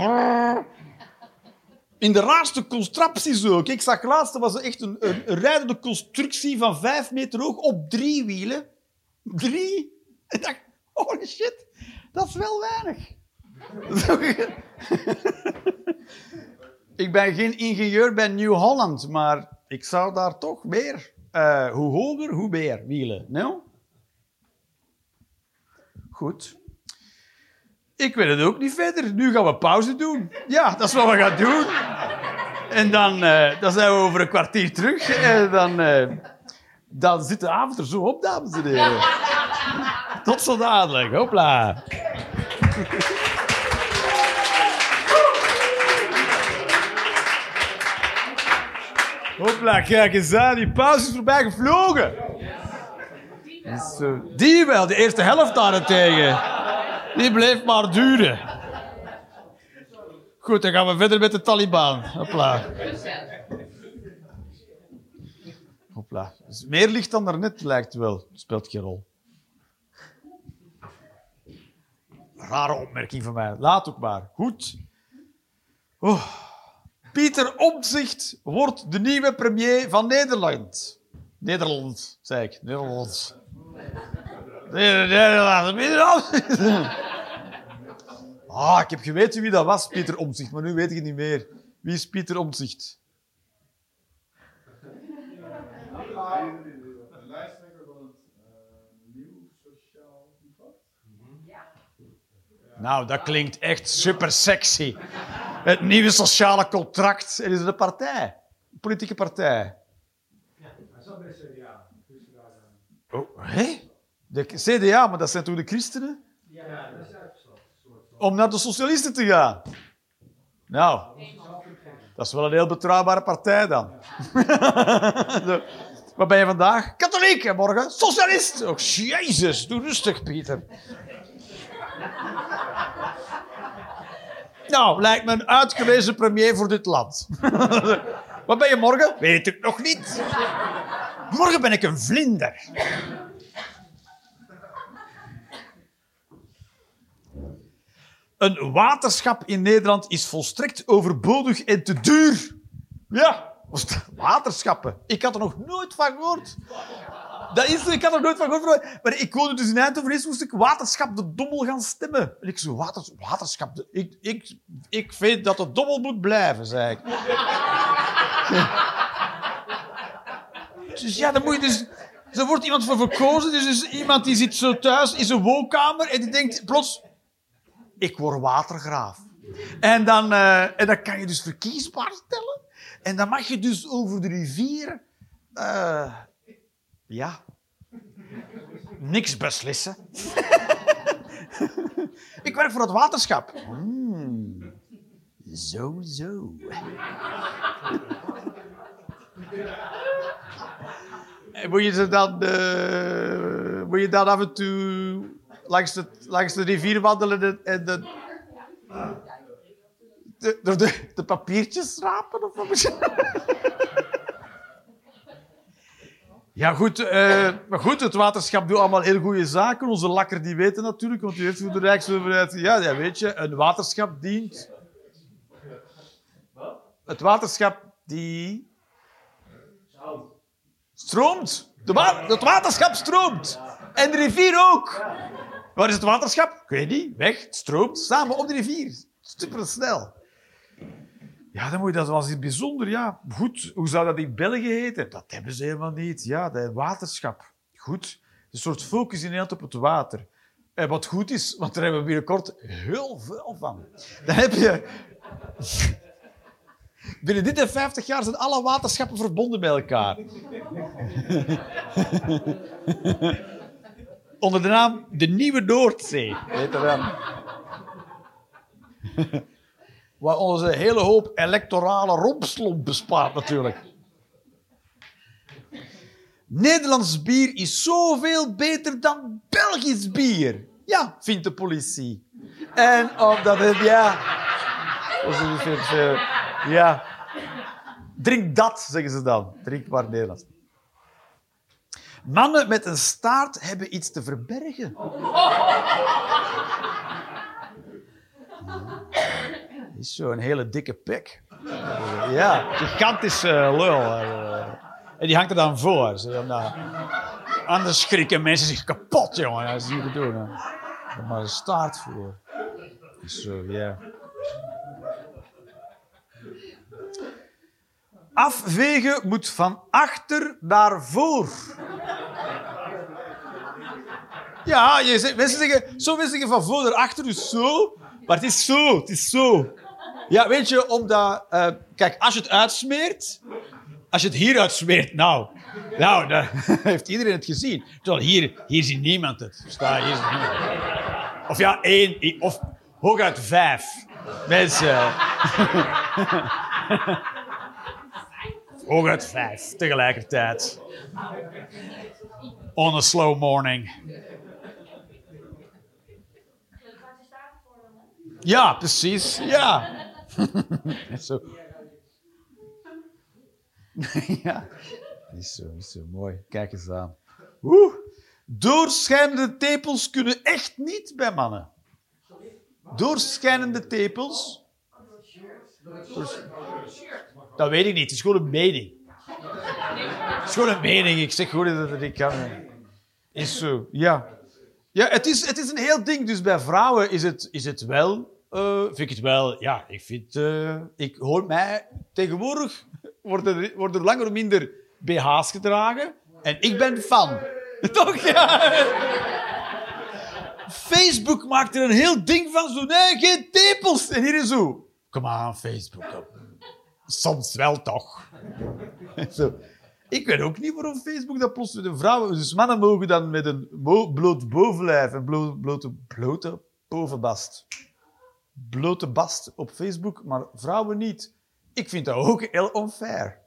In de raarste constructies ook. Ik zag laatst, was echt een, een, een rijdende constructie van vijf meter hoog op drie wielen. Drie? Ik dacht, holy shit, dat is wel weinig. ik ben geen ingenieur bij New Holland, maar ik zou daar toch meer, eh, hoe hoger, hoe meer wielen. Nou? Goed. Ik weet het ook niet verder. Nu gaan we pauze doen. Ja, dat is wat we gaan doen. En dan, eh, dan zijn we over een kwartier terug. En dan, eh, dan zit de avond er zo op, dames en heren. Tot zo dadelijk. Hopla. Hopla, kijk eens aan. Die pauze is voorbij gevlogen. Zo. Die wel, de eerste helft daarentegen. Die bleef maar duren. Goed, dan gaan we verder met de Taliban. Hopla. Hopla. Dus meer licht dan daarnet lijkt wel. Speelt geen rol. Rare opmerking van mij. Laat ook maar. Goed. Oh. Pieter Omtzigt wordt de nieuwe premier van Nederland. Nederland, zei ik. Nederland. Nederland. Ah, ik heb geweten wie dat was, Pieter Omtzigt, maar nu weet ik het niet meer. Wie is Pieter Omtzigt? Nou, dat klinkt echt super sexy. Het nieuwe sociale contract. Het is een partij. Een politieke partij. Hij zat bij de CDA. Daar, Oh, hé? De CDA, maar dat zijn toen de christenen? Ja, dat is van. Om naar de socialisten te gaan. Nou, dat is wel een heel betrouwbare partij dan. Wat ben je vandaag? Katholiek en morgen socialist. Oh, jezus, doe rustig, Pieter. Nou, lijkt me een uitgewezen premier voor dit land. Wat ben je morgen? Weet ik nog niet. Morgen ben ik een vlinder. Een waterschap in Nederland is volstrekt overbodig en te duur. Ja, waterschappen. Ik had er nog nooit van gehoord. Dat is, ik had er nooit van gehoord. Maar ik woonde dus in Eindhoven. Eerst moest ik waterschap de dommel gaan stemmen. En ik zo, water, waterschap... Ik, ik, ik vind dat de dommel moet blijven, zei ik. Dus ja, dan moet je dus... Er wordt iemand voor verkozen. Dus is iemand die zit zo thuis in zijn woonkamer en die denkt plots... Ik word watergraaf. En dan, eh, en dan kan je dus verkiesbaar stellen. En dan mag je dus over de rivier... eh, ja. Niks beslissen. ik werk voor het waterschap. Hmm. Zo, zo. En moet je ze dan, eh, moet je dan af en toe langs de, langs de rivier wandelen en, de, de, de, de papiertjes schrapen of wat Ja, goed, eh, maar goed, het waterschap doet allemaal heel goede zaken. Onze lakker die weten natuurlijk, want die heeft voor de Rijksoverheid... Ja, ja, weet je, een waterschap dient... Het waterschap die... Stroomt. De het waterschap stroomt. En de rivier ook. Waar is het waterschap? Ik weet niet. Weg. Het stroomt samen op de rivier. Supersnel. Ja, dan moet je dat was iets bijzonder. Ja, goed. Hoe zou dat in België heten? Dat hebben ze helemaal niet. Ja, de waterschap. Goed. Een soort focus in op het water. En wat goed is, want daar hebben we binnenkort heel veel van. Dan heb je... Binnen dit en 50 jaar zijn alle waterschappen verbonden met elkaar. Onder de naam de Nieuwe Noordzee. Weet je wel. Waar onze hele hoop electorale rompslomp bespaart natuurlijk. Nederlands bier is zoveel beter dan Belgisch bier. Ja, vindt de politie. En omdat het, ja... Een ja. Drink dat, zeggen ze dan. Drink maar Nederlands. Mannen met een staart hebben iets te verbergen. Is zo'n hele dikke pik. Ja, gigantische lul. eh. En die hangt er dan voor. Zo, nou, anders schrikken mensen zich kapot, jongen. Dat is niet te doen. Hè. Maar een staart voor. Zo, ja. Afvegen moet van achter naar voor. Ja, je zegt, mensen zeggen, zo mensen zeggen van voor naar achter, dus zo. Maar het is zo, het is zo. Ja, weet je, omdat... eh, kijk, als je het uitsmeert... Als je het hier uitsmeert, nou... Nou, dan heeft iedereen het gezien. Terwijl hier, hier ziet niemand het. Hier ziet niemand het. Of ja, één, of hooguit vijf mensen. hooguit vijf tegelijkertijd. On a slow morning. Ja, precies. Ja. zo. ja. Is zo, is zo mooi. Kijk eens aan. Oeh. Doorschijnende tepels kunnen echt niet bij mannen. Doorschijnende tepels. Dat weet ik niet. Het is gewoon een mening. Het is gewoon een mening. Ik zeg gewoon dat het niet kan. Is zo, ja. Ja, het is, het is een heel ding. Dus bij vrouwen is het, is het wel... eh, vind ik het wel... Ja, ik vind... eh, ik hoor mij... Tegenwoordig worden er, worden er langer of minder BH's gedragen. En ik ben fan. Toch? Ja. Facebook maakt er een heel ding van. Zo, nee, geen tepels. En hier is zo... Kom aan, Facebook. Soms wel, toch? Zo. Ik weet ook niet waarom Facebook dat plots met een vrouw... Dus mannen mogen dan met een bloot bovenlijf en blo- blote, blote bovenbast. Blote bast op Facebook, maar vrouwen niet. Ik vind dat ook heel unfair.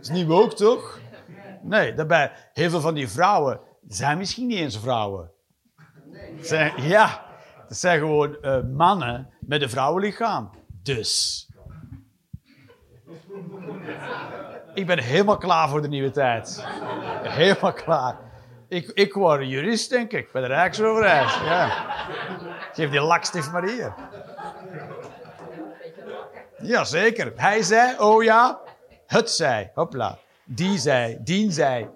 is niet woke, toch? Nee, daarbij, heel veel van die vrouwen zijn misschien niet eens vrouwen. Zijn, ja, dat zijn gewoon eh, mannen met een vrouwenlichaam. Dus... Ik ben helemaal klaar voor de nieuwe tijd. Helemaal klaar. Ik, ik word jurist, denk ik, bij de Rijksoverheid. Ja. Geef die lakstift maar hier. Jazeker. Hij zei, oh ja. Het zei, hopla. Die zei, dien zei.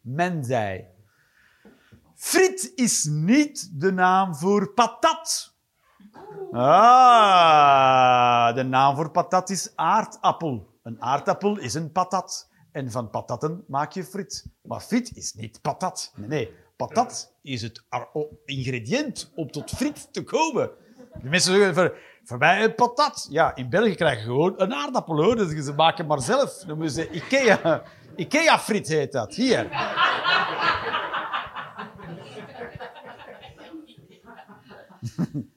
Men zei. Friet is niet de naam voor patat. Ah, de naam voor patat is aardappel. Een aardappel is een patat. En van patatten maak je friet. Maar friet is niet patat. Nee, nee. Patat is het ingrediënt om tot friet te komen. De mensen zeggen voor, voor mij een patat. Ja, in België krijg je gewoon een aardappel hoor. Dus ze maken maar zelf. Dan moeten ze Ikea. Ikea-friet heet dat. Hier.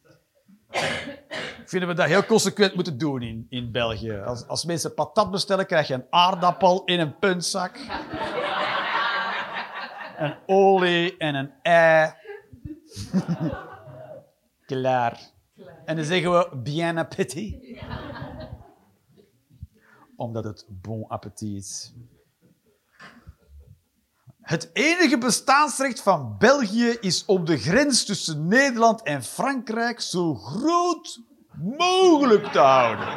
Ik vind dat we dat heel consequent moeten doen in, in België. Als, als mensen patat bestellen, krijg je een aardappel in een puntzak. een olie en een ei. Klaar. En dan zeggen we bien appétit. Omdat het bon appétit is. Het enige bestaansrecht van België is op de grens tussen Nederland en Frankrijk zo groot mogelijk te houden.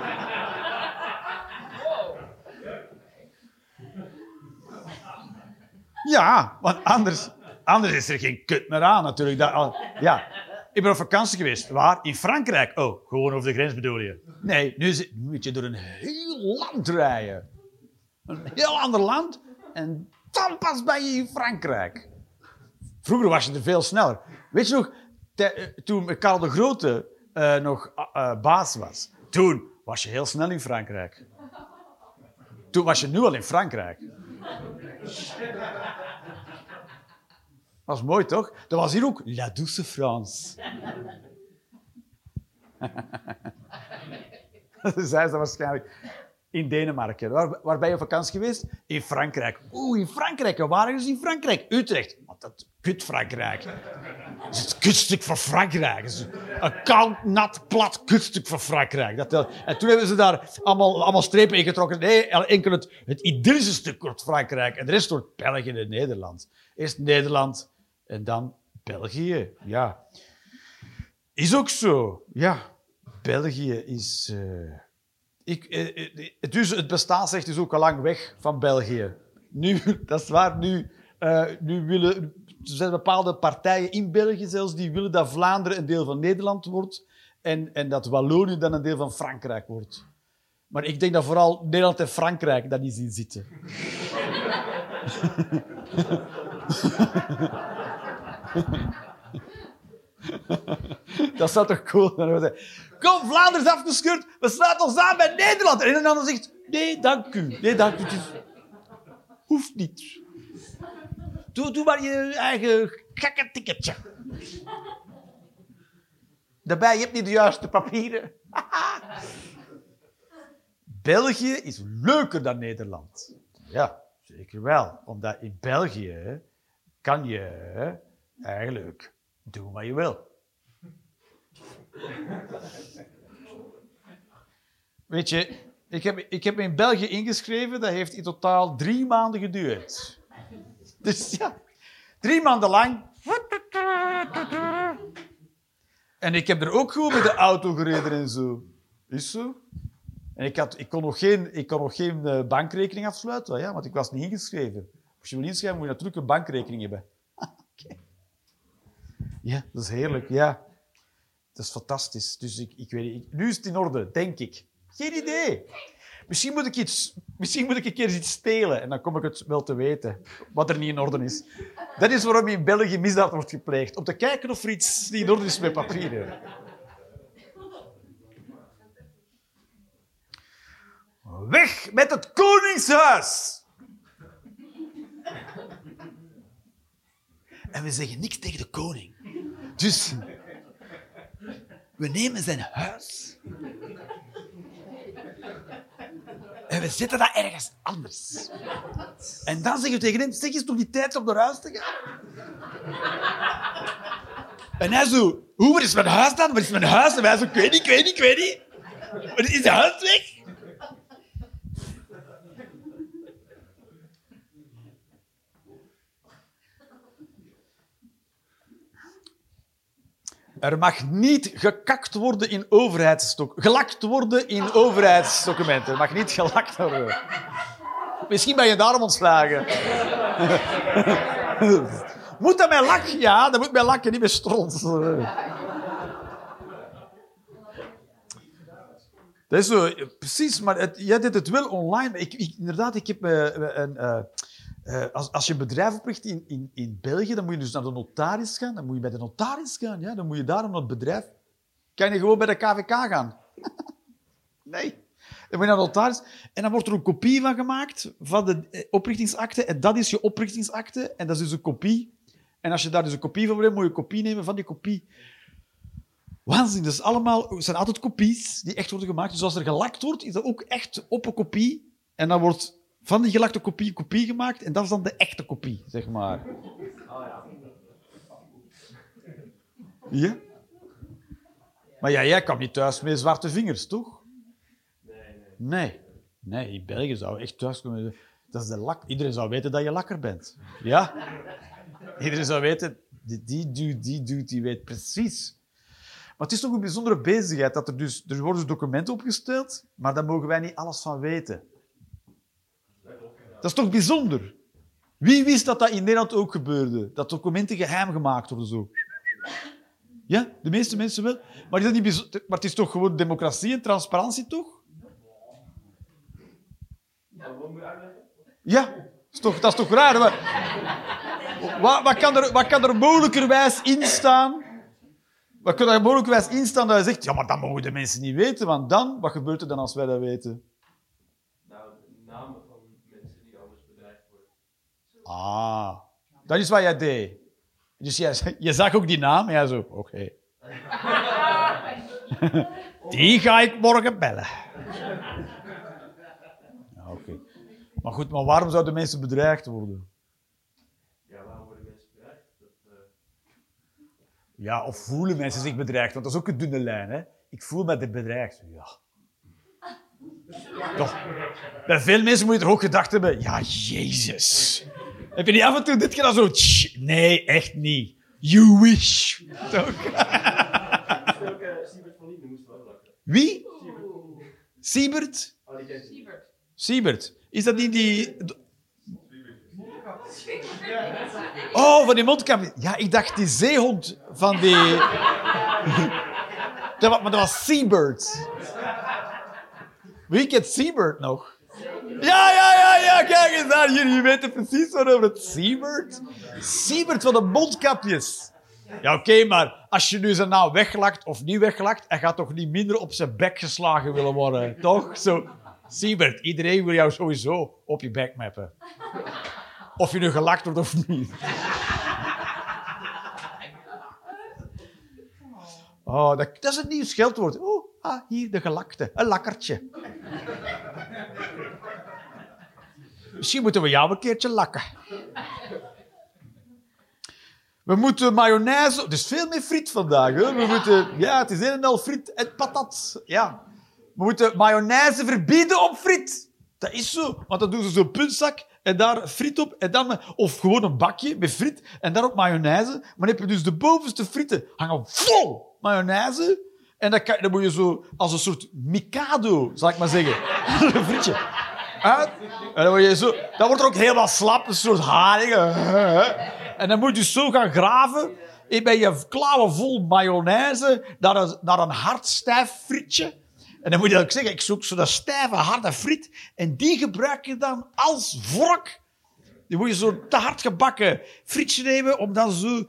Ja, want anders, anders is er geen kut meer aan natuurlijk. Dat, ja. Ik ben op vakantie geweest. Waar? In Frankrijk. Oh, gewoon over de grens bedoel je? Nee, nu, moet je door een heel land rijden. Een heel ander land. En dan pas ben je in Frankrijk. Vroeger was je er veel sneller. Weet je nog, eh, toen Karel de Grote eh, nog eh, eh, baas was, toen was je heel snel in Frankrijk. Toen was je nu al in Frankrijk. Dat was mooi, toch? Dat was hier ook La Douce France. Dat zei ze waarschijnlijk in Denemarken. Waar, ben je op vakantie geweest? In Frankrijk. Oeh, in Frankrijk. Waar is in Frankrijk? Utrecht. Want dat kut Frankrijk. Is het kutstuk van Frankrijk. Is een koud, nat, plat kutstuk van Frankrijk. Dat, dat- en toen hebben ze daar allemaal, allemaal strepen in getrokken. Nee, enkel het, het idyllische stuk wordt Frankrijk. En de rest wordt België en Nederland. Eerst Nederland en dan België. Ja. Is ook zo. Ja. België is... eh, ik, eh, eh, dus het bestaansrecht is ook al lang weg van België. Nu, dat is waar, nu, eh, nu willen... Er zijn bepaalde partijen in België zelfs die willen dat Vlaanderen een deel van Nederland wordt en, en dat Wallonië dan een deel van Frankrijk wordt. Maar ik denk dat vooral Nederland en Frankrijk dat niet zien zitten. Dat zou toch cool zijn? Kom, Vlaanderen is afgescheurd, we sluiten ons aan bij Nederland. En een ander zegt, nee, dank u. Nee, dank u. Hoeft niet. Doe, doe maar je eigen gekke ticketje. Daarbij, je hebt niet de juiste papieren. België is leuker dan Nederland. Ja, zeker wel. Omdat in België kan je eigenlijk doen wat je wil. Weet je, ik heb, ik heb me in België ingeschreven. Dat heeft in totaal drie maanden geduurd. Dus ja, drie maanden lang. En ik heb er ook gewoon met de auto gereden en zo. Is zo. En ik, had, ik kon nog geen, ik kon nog geen eh, bankrekening afsluiten, ja, want ik was niet ingeschreven. Als je wil inschrijven, moet je natuurlijk een bankrekening hebben. Oké. Ja, dat is heerlijk, ja. Dat is fantastisch. Dus ik, ik weet niet, nu is het in orde, denk ik. Geen idee. Misschien moet, ik iets, misschien moet ik een keer iets stelen en dan kom ik het wel te weten. Wat er niet in orde is. Dat is waarom in België misdaad wordt gepleegd. Om te kijken of er iets niet in orde is met papieren. Weg met het Koningshuis! En we zeggen niks tegen de koning. Dus we nemen zijn huis en we zetten dat ergens anders. En dan zeggen we tegen hem, zeg eens toch die tijd om naar huis te gaan? En hij zo, hoe, waar is mijn huis dan? Waar is mijn huis? En wij zo, ik weet niet, ik weet niet, ik weet niet. Is de huis weg? Er mag niet gekakt worden in overheidsdoc- gelakt worden in overheidsdocumenten. Er mag niet gelakt worden. Misschien ben je daarom ontslagen. moet dat met lak? Ja, dat moet met lak en niet met stront. Dat is zo, precies, maar jij deed het wel online. Ik, ik, inderdaad, ik heb eh, een... eh, eh, als, als je een bedrijf opricht in, in, in België, dan moet je dus naar de notaris gaan. Dan moet je bij de notaris gaan. Ja? Dan moet je daarom naar het bedrijf. Kan je gewoon bij de KVK gaan? nee. Dan moet je naar de notaris. En dan wordt er een kopie van gemaakt van de eh, oprichtingsakte. En dat is je oprichtingsakte. En dat is dus een kopie. En als je daar dus een kopie van wil, moet je een kopie nemen van die kopie. Waanzin. Is allemaal, het zijn altijd kopies die echt worden gemaakt. Dus als er gelakt wordt, is dat ook echt op een kopie. En dan wordt van die gelakte kopie kopie gemaakt. En dat is dan de echte kopie, zeg maar. Ja? Maar Maar ja, jij kwam niet thuis met zwarte vingers, toch? Nee, nee. In België zou echt thuis komen. Dat is de lak. Iedereen zou weten dat je lakker bent. Ja? Iedereen zou weten, die, die die dude, die weet precies. Maar het is toch een bijzondere bezigheid. Dat er, dus, er worden documenten opgesteld, maar daar mogen wij niet alles van weten. Dat is toch bijzonder? Wie wist dat dat in Nederland ook gebeurde? Dat documenten geheim gemaakt worden zo. Ja, de meeste mensen wel. Maar, is dat niet maar het is toch gewoon democratie en transparantie, toch? Ja, is toch, dat is toch raar? Wat, wat, wat, kan er, wat kan er mogelijkerwijs in staan? Wat kan er mogelijkerwijs in staan dat je zegt, ja, maar dat mogen de mensen niet weten, want dan, wat gebeurt er dan als wij dat weten? Nou, de namen van mensen die anders bedreigd worden. Ah, dat is wat jij deed. Dus jij, je zag ook die naam en jij zo, oké. Die ga ik morgen bellen. Ja, oké. Maar goed, maar waarom zouden mensen bedreigd worden? Ja, waarom worden mensen bedreigd? Dat, eh, Ja, of voelen mensen zich bedreigd? Want dat is ook een dunne lijn, hè? Ik voel me bedreigd. Ja. Toch? Bij veel mensen moet je toch ook gedacht hebben, ja, Jezus. Heb je niet af en toe dit gedaan zo... "Tsch, Nee, echt niet. You wish. Toch? Wie? Siebert? Siebert. Siebert. Is dat niet die... Oh, van die mondkap. Ja, ik dacht die zeehond van die... Dat was, maar dat was Siebert. Wie kent Siebert nog? Ja, ja, ja, ja, kijk eens daar. Jullie weten precies waarover het Siebert. Siebert van de mondkapjes. Ja, oké, maar als je nu zijn naam weglakt of niet weglakt, hij gaat toch niet minder op zijn bek geslagen willen worden, toch? Zo, Siebert, iedereen wil jou sowieso op je bek mappen. Of je nu gelakt wordt of niet. Oh, dat, dat is het nieuw scheldwoord. Oh, ah, hier de gelakte. Een lakkertje. Misschien moeten we jou een keertje lakken. We moeten mayonaise... Het is veel meer friet vandaag. Hè? We moeten... Ja, het is een en al friet en patat. Ja. We moeten mayonaise verbieden op friet. Dat is zo. Want dan doen ze zo'n puntzak en daar friet op. En dan, of gewoon een bakje met friet en daarop mayonaise. Maar dan heb je dus de bovenste frieten hangen vol mayonaise. En dan, kan, dan moet je zo als een soort mikado, zal ik maar zeggen. een frietje. En dan je zo... Dat wordt er ook helemaal slap. Een soort haring. En dan moet je zo gaan graven. En ben je klauwen vol mayonaise naar een, naar een hard stijf frietje. En dan moet je ook zeggen, ik zoek zo'n stijve, harde friet. En die gebruik je dan als vork. Dan moet je zo'n te hard gebakken frietje nemen, om dan zo,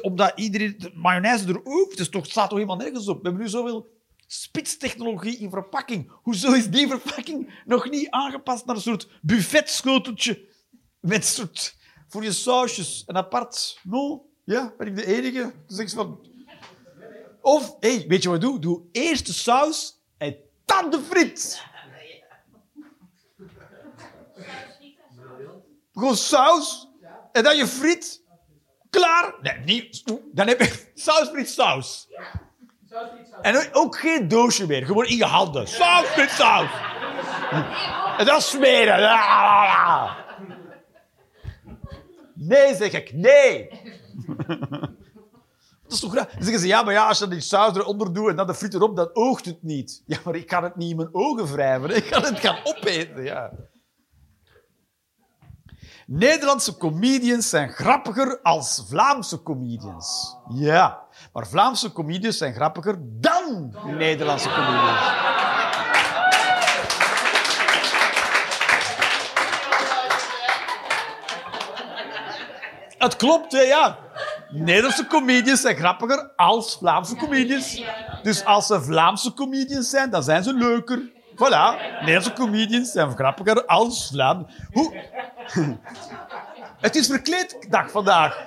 omdat iedereen de mayonaise er ook, dus toch staat toch helemaal nergens op. We hebben nu zoveel spitstechnologie in verpakking. Hoezo is die verpakking nog niet aangepast naar een soort buffetschoteltje met soort, voor je sausjes, een apart. No? Ja, ben ik de enige? Dus ik van... Of, hey, weet je wat ik doe? Doe eerst de saus en dan de friet. Gewoon saus en dan je friet. Klaar. Nee, niet. Dan heb je saus, friet, saus. En ook geen doosje meer. Gewoon in je handen. Saus, friet, saus. En dan smeren. Nee, zeg ik. Nee. Dat is toch raar? Dan zeggen ze, ja, maar ja, als je die saus eronder doet en dan de friet erop, dan oogt het niet. Ja, maar ik kan het niet in mijn ogen wrijven. Ik kan het gaan opeten, ja. Nederlandse comedians zijn grappiger als Vlaamse comedians. Ja, maar Vlaamse comedians zijn grappiger dan Nederlandse comedians. Het klopt, ja. Nederlandse comedians zijn grappiger als Vlaamse comedians. Dus als ze Vlaamse comedians zijn, dan zijn ze leuker. Voilà. Nederlandse comedians zijn grappiger als Vlaam. Hoe... Het is verkleeddag vandaag.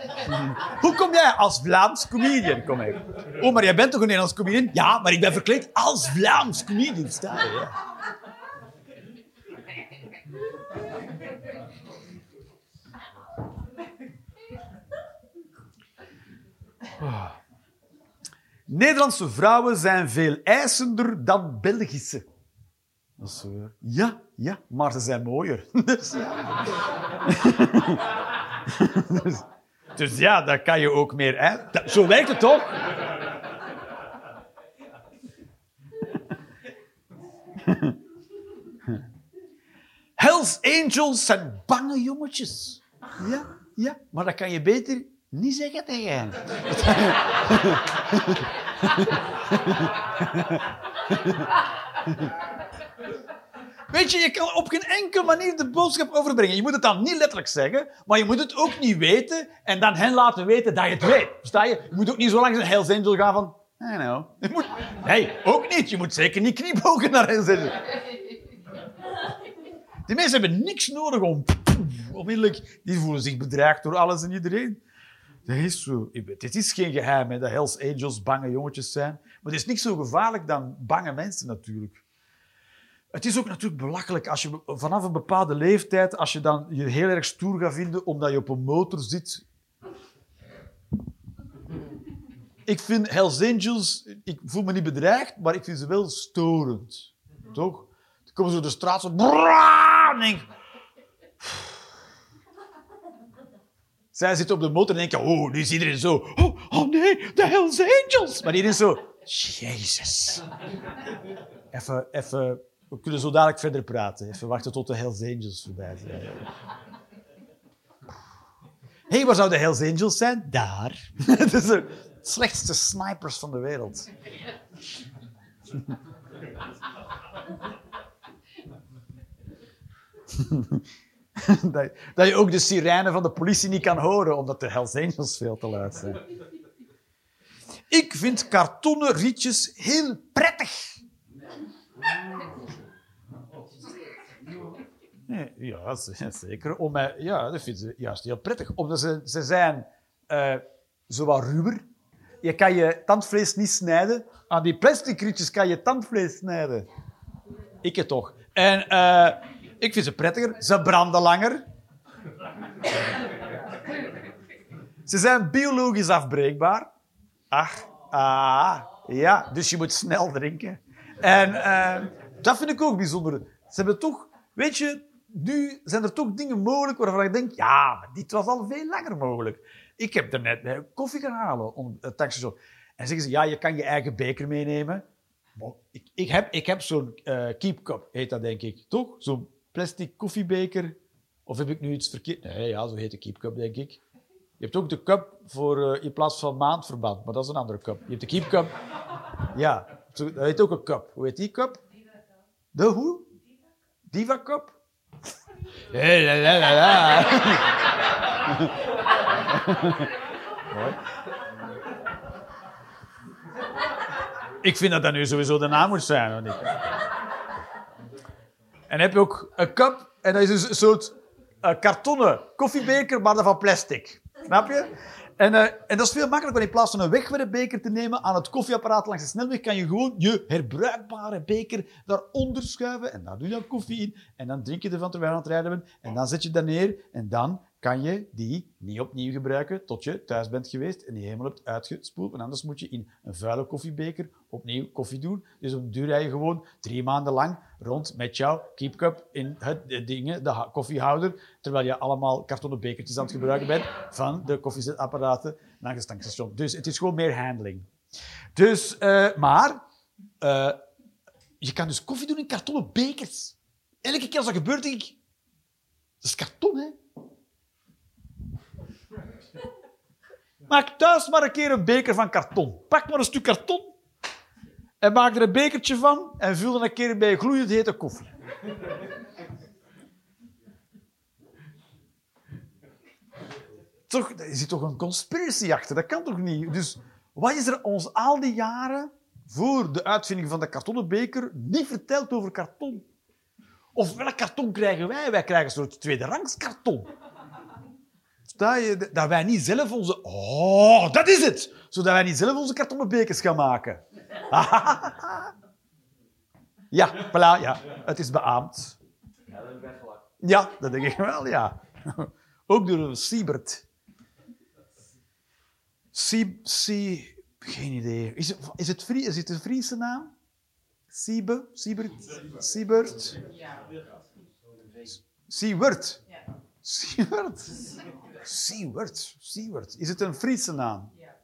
Hoe kom jij als Vlaams comedian? Kom ik. Oh, maar jij bent toch een Nederlands comedian? Ja, maar ik ben verkleed als Vlaams comedian. Sta je, ja. Nederlandse vrouwen zijn veel eisender dan Belgische. Dat is zo, ja. Ja, ja, maar ze zijn mooier. Dus ja. dus, dus ja, dan kan je ook meer... Hè? Zo werkt het toch? Hells Angels zijn bange jongetjes. Ja, ja, maar dat kan je beter niet zeggen tegen hen. Weet je, je kan op geen enkele manier de boodschap overbrengen. Je moet het dan niet letterlijk zeggen, maar je moet het ook niet weten en dan hen laten weten dat je het weet. Versta je? Je moet ook niet zo langs een Hells Angel gaan van... I know. Je moet, nee, ook niet. Je moet zeker niet kniebogen naar Hells Angel. Die mensen hebben niks nodig om... Onmiddellijk, die voelen zich bedreigd door alles en iedereen. Dat is zo. Het is geen geheim dat Hells Angels bange jongetjes zijn. Maar het is niet zo gevaarlijk dan bange mensen natuurlijk. Het is ook natuurlijk belachelijk als je vanaf een bepaalde leeftijd, als je dan je heel erg stoer gaat vinden omdat je op een motor zit. Ik vind Hells Angels, ik voel me niet bedreigd, maar ik vind ze wel storend. Toch? Dan komen ze door de straat zo... en Zij zitten op de motor en denken, oh, nu is iedereen zo... Oh, oh nee, de Hells Angels! Maar iedereen zo... Jezus. Even, even... We kunnen zo dadelijk verder praten. Even wachten tot de Hells Angels voorbij zijn. Hé, waar zouden de Hells Angels zijn? Daar. Het is de slechtste snipers van de wereld. dat, dat je ook de sirene van de politie niet kan horen, omdat de Hells Angels veel te luid zijn. Ik vind kartonnen rietjes heel prettig. Ja, zeker. Om mij, ja, dat vind ze juist heel prettig. Omdat ze, ze zijn eh zo wat ruwer. Je kan je tandvlees niet snijden. Aan die plastic rietjes kan je tandvlees snijden. Ik het toch. En eh, ik vind ze prettiger. Ze branden langer. Ze zijn biologisch afbreekbaar. Ach, ah, ja. Dus je moet snel drinken. En eh, dat vind ik ook bijzonder. Ze hebben toch, weet je, nu zijn er toch dingen mogelijk waarvan ik denk, ja, maar dit was al veel langer mogelijk. Ik heb er net eh, koffie gaan halen om het tankstation. En zeggen ze, ja, je kan je eigen beker meenemen. Ik, ik heb, ik heb zo'n eh keep cup, heet dat denk ik. Toch? Zo'n plastic koffiebeker. Of heb ik nu iets verkeerd? Nee, ja, zo heet de keep cup, denk ik. Je hebt ook de cup voor, eh, in plaats van maandverband, maar dat is een andere cup. Je hebt de keep cup. Ja, zo- dat heet ook een cup. Hoe heet die cup? De hoe? Diva cup? La, la, la, la. Mooi. Ik vind dat dat nu sowieso de naam moet zijn, of niet? En heb je ook een cup, en dat is een soort eh, kartonnen koffiebeker, maar dan van plastic. Snap je? En, eh, en dat is veel makkelijker, want in plaats van een wegwerpbeker te nemen aan het koffieapparaat langs de snelweg, kan je gewoon je herbruikbare beker daaronder schuiven. En daar doe je dan koffie in. En dan drink je ervan terwijl je aan het rijden bent. En dan zet je dat neer. En dan kan je die niet opnieuw gebruiken tot je thuis bent geweest en die helemaal hebt uitgespoeld. En anders moet je in een vuile koffiebeker opnieuw koffie doen. Dus op duur je gewoon drie maanden lang rond met jouw keepcup in het de dingen, de koffiehouder, terwijl je allemaal kartonnen bekertjes aan het gebruiken bent van de koffiezetapparaten langs het tankstation. Dus het is gewoon meer handling. Dus, eh, maar eh, je kan dus koffie doen in kartonnen bekers. Elke keer als dat gebeurt, denk ik, dat is karton, hè? Maak thuis maar een keer een beker van karton. Pak maar een stuk karton en maak er een bekertje van en vul er een keer bij gloeiend hete koffie. Toch, er zit toch een conspiracy achter, dat kan toch niet? Dus wat is er ons al die jaren voor de uitvinding van de kartonnen beker niet verteld over karton? Of welk karton krijgen wij? Wij krijgen een soort tweederangs karton. Je, dat wij niet zelf onze... Oh, dat is het! Zodat wij niet zelf onze kartonnen bekers gaan maken. ja, voilà, ja. Het is beaamd. Ja, dat. Ja, denk ik wel, ja. Ook door Siebert. Sie, Sie, Geen idee. Is het, is het, is het een Friese naam? Siebe? Siebert? Siebert? Ja. Siewert? Siewert? Siewert? Is het een Friese naam? Ja.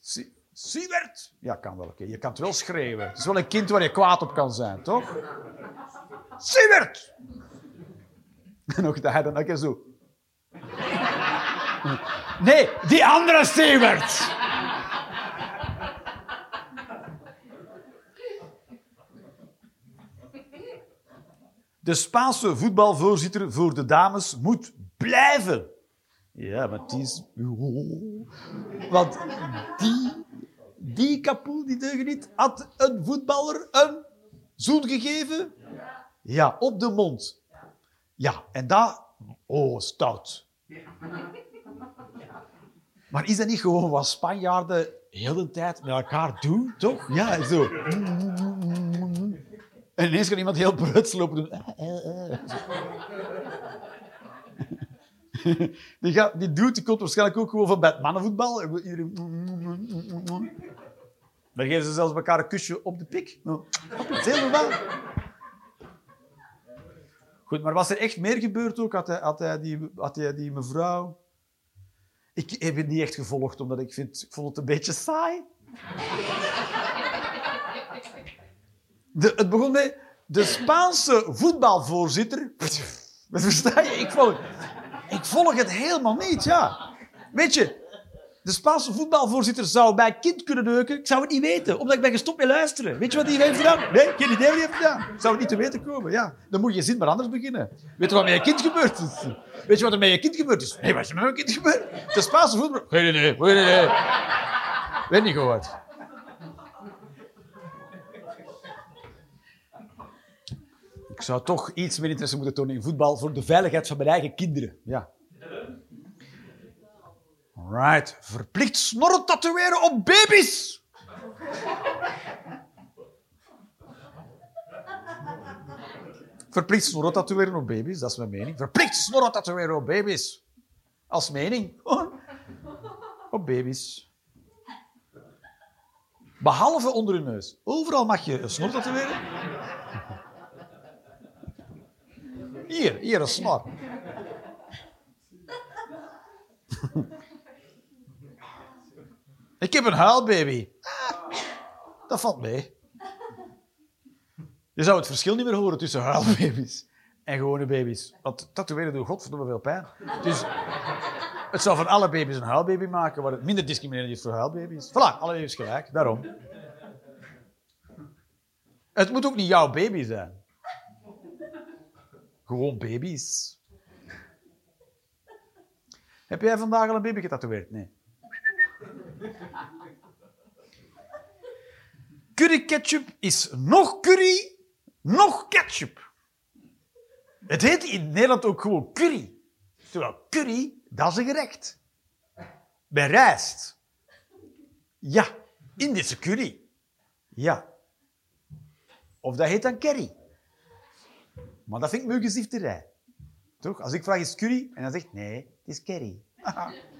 Sie- Siewert? Ja, kan wel. oké. Je kan het wel schreeuwen. Het is wel een kind waar je kwaad op kan zijn, toch? Siewert! En nog dat dan ook zo... Nee, die andere Siewert! De Spaanse voetbalvoorzitter voor de dames moet blijven. Ja, maar die is... Want die, die kapoel, die deugen niet, had een voetballer een zoen gegeven. Ja, op de mond. Ja, en dat... Oh, stout. Maar is dat niet gewoon wat Spanjaarden heel de tijd met elkaar doen, toch? Ja, zo. En ineens kan iemand heel pruts lopen doen. Die, gaat, die doet, die komt waarschijnlijk ook gewoon van bij het mannenvoetbal. Dan geven ze zelfs elkaar een kusje op de pik. Nou, normaal. Goed, maar was er echt meer gebeurd ook? Had hij, die, had hij die mevrouw... Ik heb het niet echt gevolgd, omdat ik vind... Ik vond het een beetje saai. De, het begon met de Spaanse voetbalvoorzitter. Wat versta je? Ik volg, ik volg het helemaal niet, ja. Weet je, de Spaanse voetbalvoorzitter zou bij kind kunnen neuken. Ik zou het niet weten, omdat ik ben gestopt met luisteren. Weet je wat hij heeft gedaan? Nee, geen idee wat hij heeft gedaan. Ik zou het niet te weten komen, ja. Dan moet je zin maar anders beginnen. Weet je wat met je kind gebeurd is? Weet je wat er met je kind gebeurd is? Nee, wat is er met mijn kind gebeurd? De Spaanse voetbal... Geen idee, geen idee. Weet niet gehoord. Zou toch iets meer interesse moeten tonen in voetbal voor de veiligheid van mijn eigen kinderen. Ja. Right. Verplicht snorren tatoeëren op baby's. Verplicht snorren tatoeëren op baby's, dat is mijn mening. Verplicht snorren tatoeëren op baby's. Als mening. Op baby's. Behalve onder hun neus. Overal mag je een snor tatoeëren. Hier, hier een snor. Ik heb een huilbaby. Ah, dat valt mee. Je zou het verschil niet meer horen tussen huilbaby's en gewone baby's. Want tatoeëren doet godverdomme veel pijn. Dus het zou van alle baby's een huilbaby maken, waar het minder discriminerend is voor huilbaby's. Voilà, alle baby's gelijk, daarom. Het moet ook niet jouw baby zijn. Gewoon baby's. Heb jij vandaag al een baby getatoeëerd? Nee. Curry ketchup is nog curry, nog ketchup. Het heet in Nederland ook gewoon curry. Terwijl curry, dat is een gerecht. Bij rijst. Ja, Indische curry. Ja. Of dat heet dan curry. Maar dat vind ik muggenzifterij. Toch? Als ik vraag, is curry? En dan zegt nee, het is curry.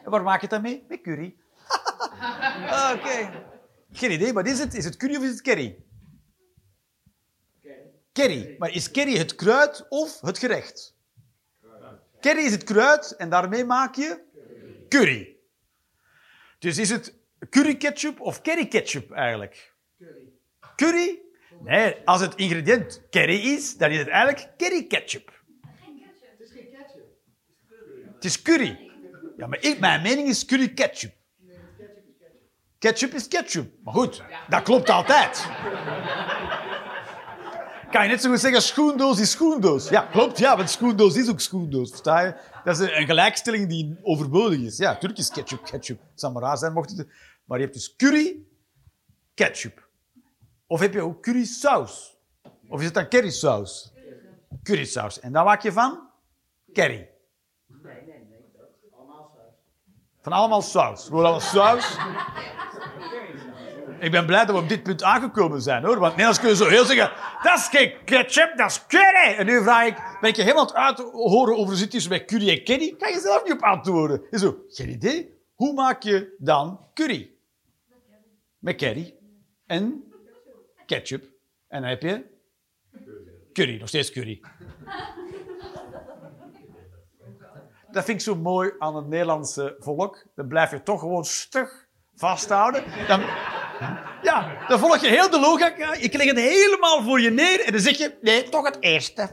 en waar maak je dan mee? Met curry. Ah, Oké. Geen idee, wat is het? Is het curry of is het curry? Curry. Maar is curry het kruid of het gerecht? Curry is het kruid en daarmee maak je curry. Dus is het curry ketchup of curry ketchup eigenlijk? Curry. Nee, als het ingrediënt curry is, dan is het eigenlijk curry ketchup. Het is geen ketchup. Het is curry. Ja, maar ik, mijn mening is curry ketchup. Ketchup is ketchup. Maar goed, dat klopt altijd. Kan je net zo goed zeggen, schoendoos is schoendoos. Ja, klopt, ja, want schoendoos is ook schoendoos. Versta je? Dat is een, gelijkstelling die overbodig is. Ja, natuurlijk is ketchup ketchup. Het zou maar raar zijn mocht het... Maar je hebt dus curry, ketchup. Of heb je ook currysaus? Of is het dan currysaus? Currysaus. En daar maak je van? Curry. Van allemaal saus. Gewoon allemaal saus. Ik ben blij dat we op dit punt aangekomen zijn, hoor. Want Nederlands kun je zo heel zeggen... Dat is geen ketchup, dat is curry. En nu vraag ik... Ben ik je helemaal het horen over zit tussen bij curry en curry? Kan je zelf niet op antwoorden. En zo, geen idee. Hoe maak je dan curry? Met curry. En ketchup. En dan heb je... Curry, nog steeds curry. Dat vind ik zo mooi aan het Nederlandse volk. Dan blijf je toch gewoon stug vasthouden. Dan, ja, dan volg je heel de logica. Je het helemaal voor je neer en dan zeg je... Nee, toch het eerste.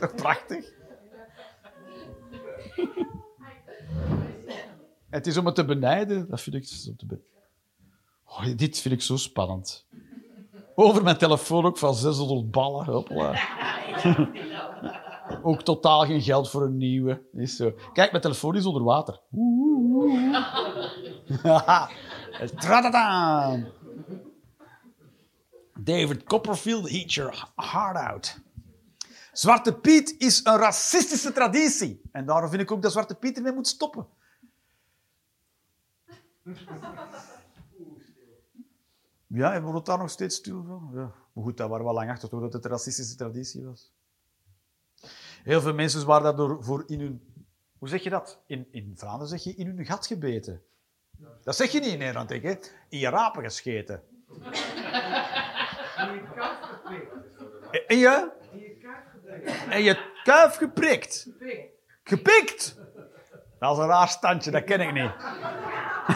toch prachtig? Het is om het te benijden. Dat vind ik zo te be- oh, Dit vind ik zo spannend. Over mijn telefoon ook van 600 ballen. Hoppla. ook totaal geen geld voor een nieuwe. Is zo. Kijk, mijn telefoon is onder water. David Copperfield, eat your heart out. Zwarte Piet is een racistische traditie. En daarom vind ik ook dat Zwarte Piet ermee moet stoppen. Ja, en wordt het daar nog steeds stil van? Ja. Maar goed, daar waren we lang achter toch dat het een racistische traditie was. Heel veel mensen waren daardoor voor in hun... Hoe zeg je dat? In, in Vlaanderen zeg je in hun gat gebeten. Dat zeg je niet in Nederland, denk ik. In je rapen gescheten. En je? En je kuif geprikt. Gepikt! Dat is een raar standje, dat ken ik niet.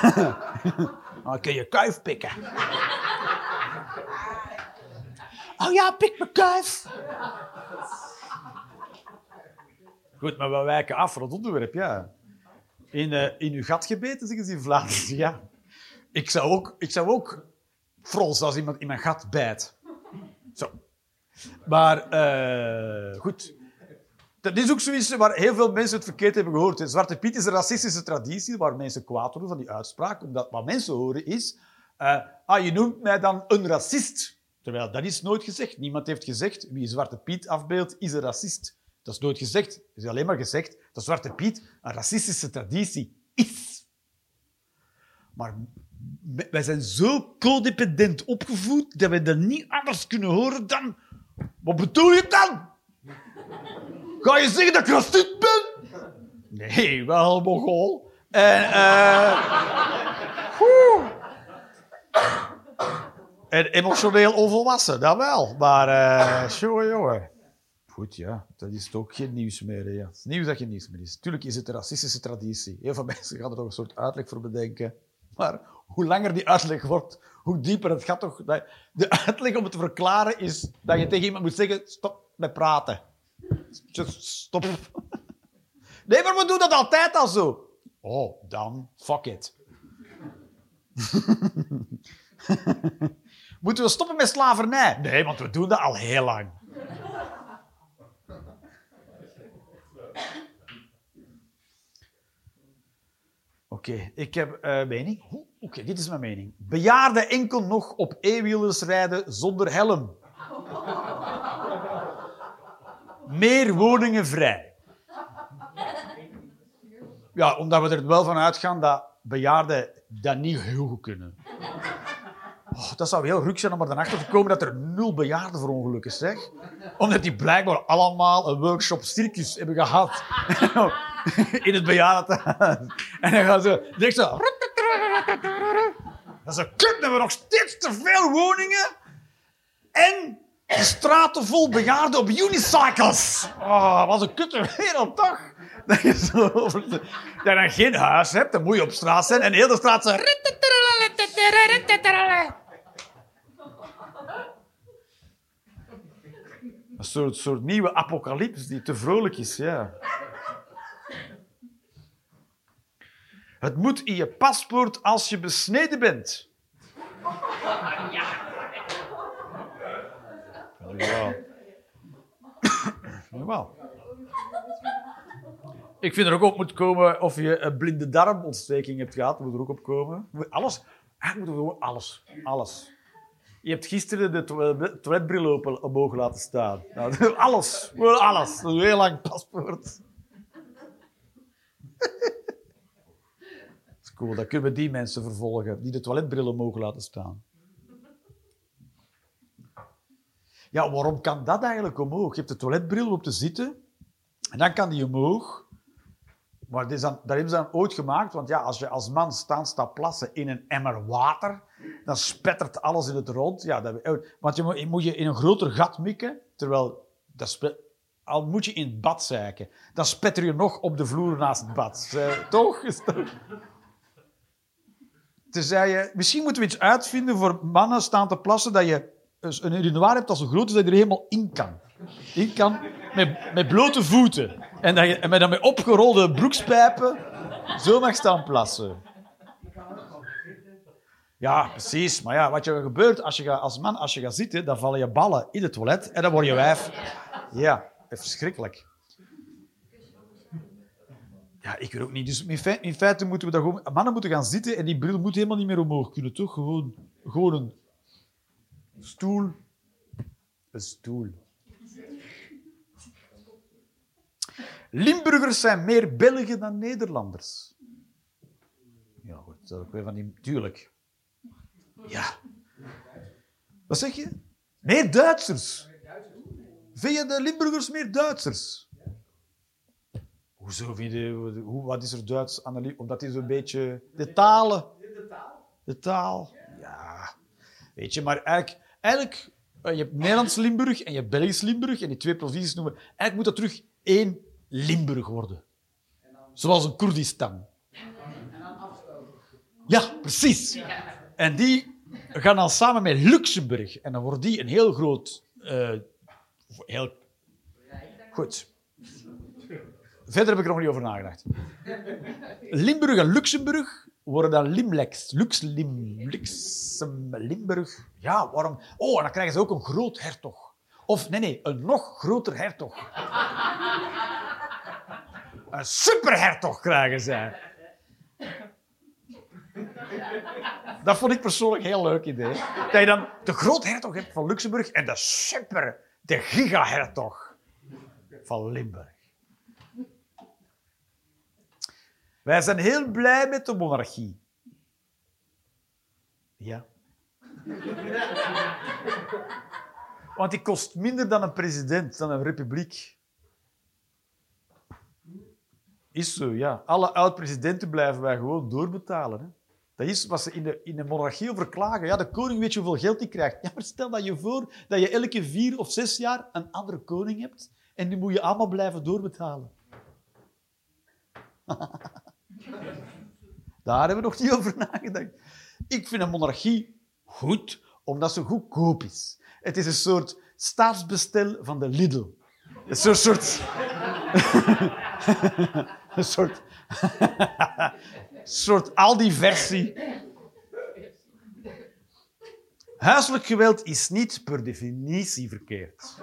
Dan kun je kuif pikken. Oh ja, pik mijn kuif. Goed, maar we wijken af van het onderwerp, ja. In, eh, in uw gat gebeten, zeggen ze in Vlaanderen. Ja. Ik zou ook, ik zou ook fronsen als iemand in mijn gat bijt. Zo. Maar eh, goed. Dat is ook zoiets waar heel veel mensen het verkeerd hebben gehoord. Zwarte Piet is een racistische traditie waar mensen kwaad worden van die uitspraak. Omdat wat mensen horen is... eh, ah, je noemt mij dan een racist. Terwijl dat is nooit gezegd. Niemand heeft gezegd wie Zwarte Piet afbeeldt, is een racist. Dat is nooit gezegd. Er is alleen maar gezegd dat Zwarte Piet een racistische traditie is. Maar wij zijn zo codependent opgevoed dat wij dat niet anders kunnen horen dan... Wat bedoel je dan? Ga je zeggen dat ik racist ben? Nee, wel Mongool. En, eh... en emotioneel onvolwassen, dat wel. Maar, eh jongen, jongen. Goed, ja. Dat is toch geen nieuws meer. Het is nieuws dat geen nieuws meer is. Tuurlijk is het een racistische traditie. Heel veel mensen gaan er toch een soort uitleg voor bedenken. Maar hoe langer die uitleg wordt, hoe dieper het gaat toch... De uitleg om het te verklaren is dat je tegen iemand moet zeggen, stop met praten. Just stop. Nee, maar we doen dat altijd al zo. Oh, dan fuck it. Moeten we stoppen met slavernij? Nee, want we doen dat al heel lang. Oké, ik heb eh mening. Oké, dit is mijn mening. Bejaarden enkel nog op e-wielers rijden zonder helm. Meer woningen vrij. Ja, omdat we er wel van uitgaan dat bejaarden dat niet heel goed kunnen. Oh, dat zou heel ruk zijn om er dan achter te komen dat er nul bejaarden voor ongelukken zeg. Omdat die blijkbaar allemaal een workshop circus hebben gehad. In het bejaardentehuis. En dan gaan ze zo... Dat is een kut, we hebben nog steeds te veel woningen. En de straten vol bejaarden op unicycles. Oh, wat een kutte wereld, toch? Dat je dan geen huis hebt, dan moet je op straat zijn. En heel de straat. Een soort, soort nieuwe apocalyps die te vrolijk is, ja. Het moet in je paspoort als je besneden bent. Ja. Ik vind er ook op moet komen of je een blinde darmontsteking hebt gehad. Moet er ook op komen. Alles. Eigenlijk moet er gewoon alles. Alles. Je hebt gisteren de to- toiletbril open omhoog laten staan. Nou, alles. Alles. Een heel lang paspoort. Dat is cool. Dan kunnen we die mensen vervolgen die de toiletbrillen mogen laten staan. Ja, waarom kan dat eigenlijk omhoog? Je hebt de toiletbril op te zitten. En dan kan die omhoog. Maar dit is dat hebben ze dan ooit gemaakt, want ja, als je als man staan staat plassen in een emmer water, dan spettert alles in het rond. Ja, dat, want je moet, je in een groter gat mikken, terwijl dat al moet je in het bad zeiken, dan spetter je nog op de vloer naast het bad. Eh, toch? Tenzij je, misschien moeten we iets uitvinden voor mannen staan te plassen, dat je een urinoir hebt dat zo groot dat je er helemaal in kan. In kan, met, met blote voeten. En, dat je, en met, dan met opgerolde broekspijpen zo mag staan plassen. Ja, precies. Maar ja, wat er gebeurt als je gaat, als man, als je gaat zitten, dan vallen je ballen in het toilet en dan word je wijf. Ja, verschrikkelijk. Ja, ik weet ook niet. Dus in feite, in feite moeten we dat. Mannen moeten gaan zitten en die bril moet helemaal niet meer omhoog kunnen, toch? Gewoon, gewoon een stoel. Een stoel. Limburgers zijn meer Belgen dan Nederlanders. Ja, goed. Dat is ook weer van die... Tuurlijk. Ja. Wat zeg je? Meer Duitsers. Vind je de Limburgers meer Duitsers? Hoezo vind je... Hoe, wat is er Duits aan Omdat die zo'n beetje... De talen. De taal. De taal. Ja. Weet je, maar eigenlijk... eigenlijk eh, je hebt Nederlands Limburg en je hebt Belgisch Limburg. En die twee provincies noemen... Eigenlijk moet dat terug één Limburg worden. Zoals een Koerdistan. Ja, precies. En die gaan dan samen met Luxemburg. En dan wordt die een heel groot... eh, heel... Goed. Verder heb ik er nog niet over nagedacht. Limburg en Luxemburg worden dan Limlex. Lux, Limburg. Ja, waarom? Oh, en dan krijgen ze ook een groot hertog. Of nee, nee, een nog groter hertog. Een superhertog krijgen zij. Dat vond ik persoonlijk een heel leuk idee. Dat je dan de groothertog hebt van Luxemburg en de super, de gigahertog van Limburg. Wij zijn heel blij met de monarchie. Ja. Want die kost minder dan een president, dan een republiek. Is zo, ja. Alle oud-presidenten blijven wij gewoon doorbetalen. Hè. Dat is wat ze in de, in de monarchie over klagen. Ja, de koning weet je hoeveel geld hij krijgt. Ja, maar stel dat je voor dat je elke vier of zes jaar een andere koning hebt en die moet je allemaal blijven doorbetalen. Daar hebben we nog niet over nagedacht. Ik vind een monarchie goed, omdat ze goedkoop is. Het is een soort staatsbestel van de Lidl. Een soort... een soort... soort Aldi-versie. Huiselijk geweld is niet per definitie verkeerd.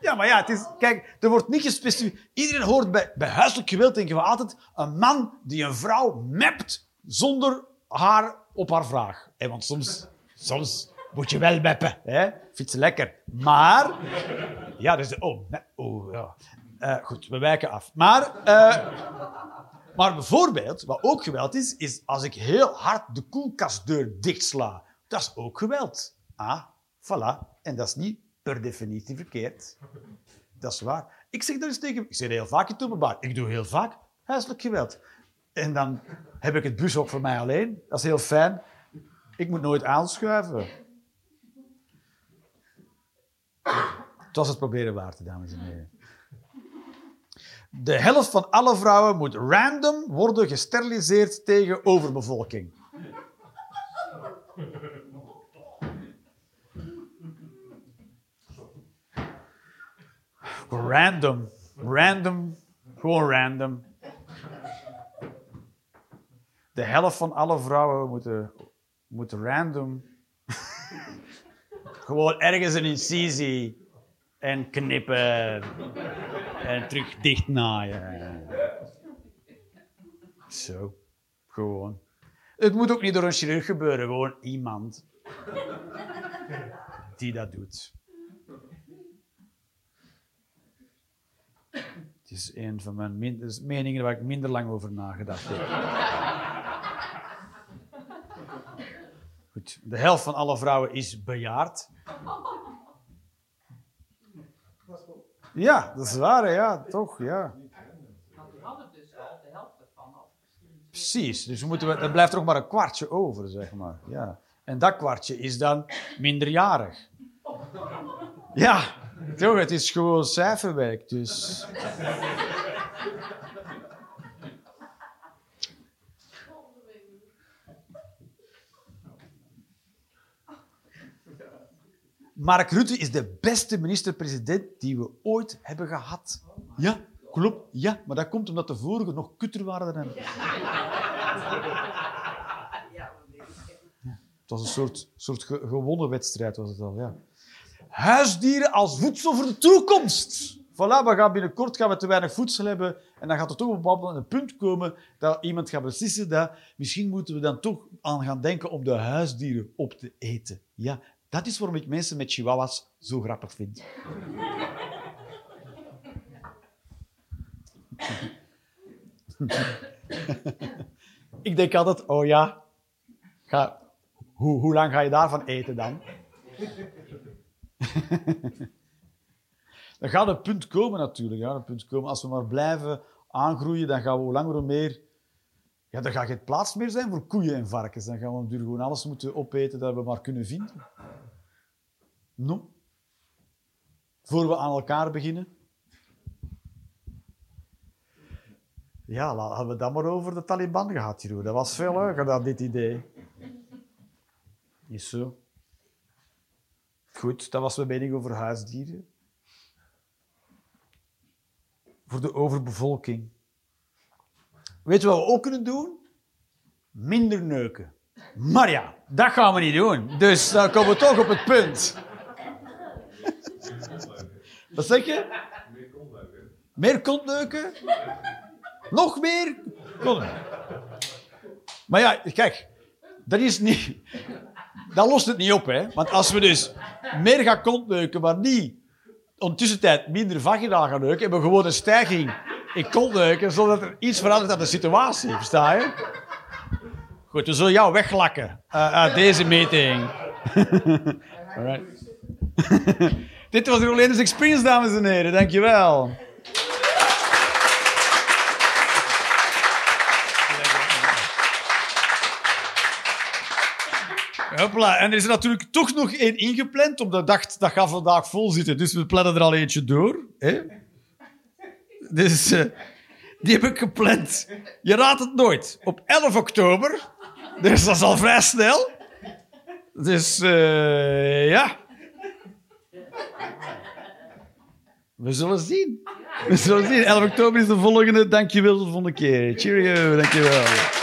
Ja, maar ja, het is, kijk, er wordt niet gespecificeerd. Iedereen hoort bij, bij huiselijk geweld, denken we altijd, een man die een vrouw mept zonder haar op haar vraag. Hè, want soms, soms moet je wel meppen. Hè? Vind je lekker. Maar, ja, dus, oh, oh ja. Eh, goed, we wijken af. Maar, eh, maar bijvoorbeeld, wat ook geweld is, is als ik heel hard de koelkastdeur dichtsla. Dat is ook geweld. Ah, voilà. En dat is niet per definitie verkeerd. Dat is waar. Ik zeg dat eens tegen... Ik zeg heel vaak in het. Ik doe heel vaak huiselijk geweld. En dan heb ik het bushok voor mij alleen. Dat is heel fijn. Ik moet nooit aanschuiven. Het was het proberen waard, dames en heren. De helft van alle vrouwen moet random worden gesteriliseerd tegen overbevolking. Random. Random. Gewoon random. De helft van alle vrouwen moeten, moeten random. Gewoon ergens een incisie en knippen en terug dichtnaaien. Zo. Gewoon. Het moet ook niet door een chirurg gebeuren, gewoon iemand die dat doet. Het is een van mijn meningen waar ik minder lang over nagedacht heb. Goed, de helft van alle vrouwen is bejaard. Ja, dat is waar, ja, toch, ja. Dus al de helft ervan afgestuurd. Precies, dus we moeten, we- er blijft er nog maar een kwartje over, zeg maar. Ja. En dat kwartje is dan minderjarig. Ja, toch, het is gewoon cijferwerk, dus... Mark Rutte is de beste minister-president die we ooit hebben gehad. Ja, klopt. Ja, maar dat komt omdat de vorige nog kutter waren dan hem. Het was een soort, soort ge- gewonnen wedstrijd, was het al, ja. Huisdieren als voedsel voor de toekomst. Voilà, we gaan binnenkort gaan we te weinig voedsel hebben en dan gaat er toch op een punt komen dat iemand gaat beslissen dat misschien moeten we dan toch aan gaan denken om de huisdieren op te eten. Ja, dat is waarom ik mensen met chihuahuas zo grappig vind. ik denk altijd, oh ja, ga, hoe, hoe lang ga je daarvan eten dan? Er gaat een punt komen natuurlijk. Ja, een punt komen. Als we maar blijven aangroeien, dan gaan we hoe langer hoe meer... Ja, dan gaat geen plaats meer zijn voor koeien en varkens. Dan gaan we natuurlijk gewoon alles moeten opeten dat we maar kunnen vinden. No. Voor we aan elkaar beginnen. Ja, hadden we dat maar over de Taliban gehad, Jeroen. Dat was veel leuker dan dit idee. Is zo. Goed, dat was mijn mening over huisdieren. Voor de overbevolking. Weet je wat we ook kunnen doen? Minder neuken. Maar ja, dat gaan we niet doen. Dus dan komen we toch op het punt. Wat zeg je? Meer kontneuken? Nog meer? Kon. Maar ja, kijk, dat is niet... Dat lost het niet op, hè. Want als we dus meer gaan kontneuken, maar niet ondertussen tijd minder vaginaal gaan neuken, hebben we gewoon een stijging in kontneuken, zodat er iets verandert aan de situatie. Versta je? Goed, we zullen jou weglakken eh, uit deze meeting. Dit was de Rolanders Experience, dames en heren. Dankjewel. Hopla. En er is er natuurlijk toch nog één ingepland, omdat ik dacht, dat gaat vandaag vol zitten. Dus we plannen er al eentje door. Hè? Dus eh, die heb ik gepland. Je raadt het nooit. Op 11 oktober. Dus dat is al vrij snel. Dus eh, ja. We zullen zien. We zullen zien. 11 oktober is de volgende. Dankjewel de volgende keer. Cheerio. Dankjewel.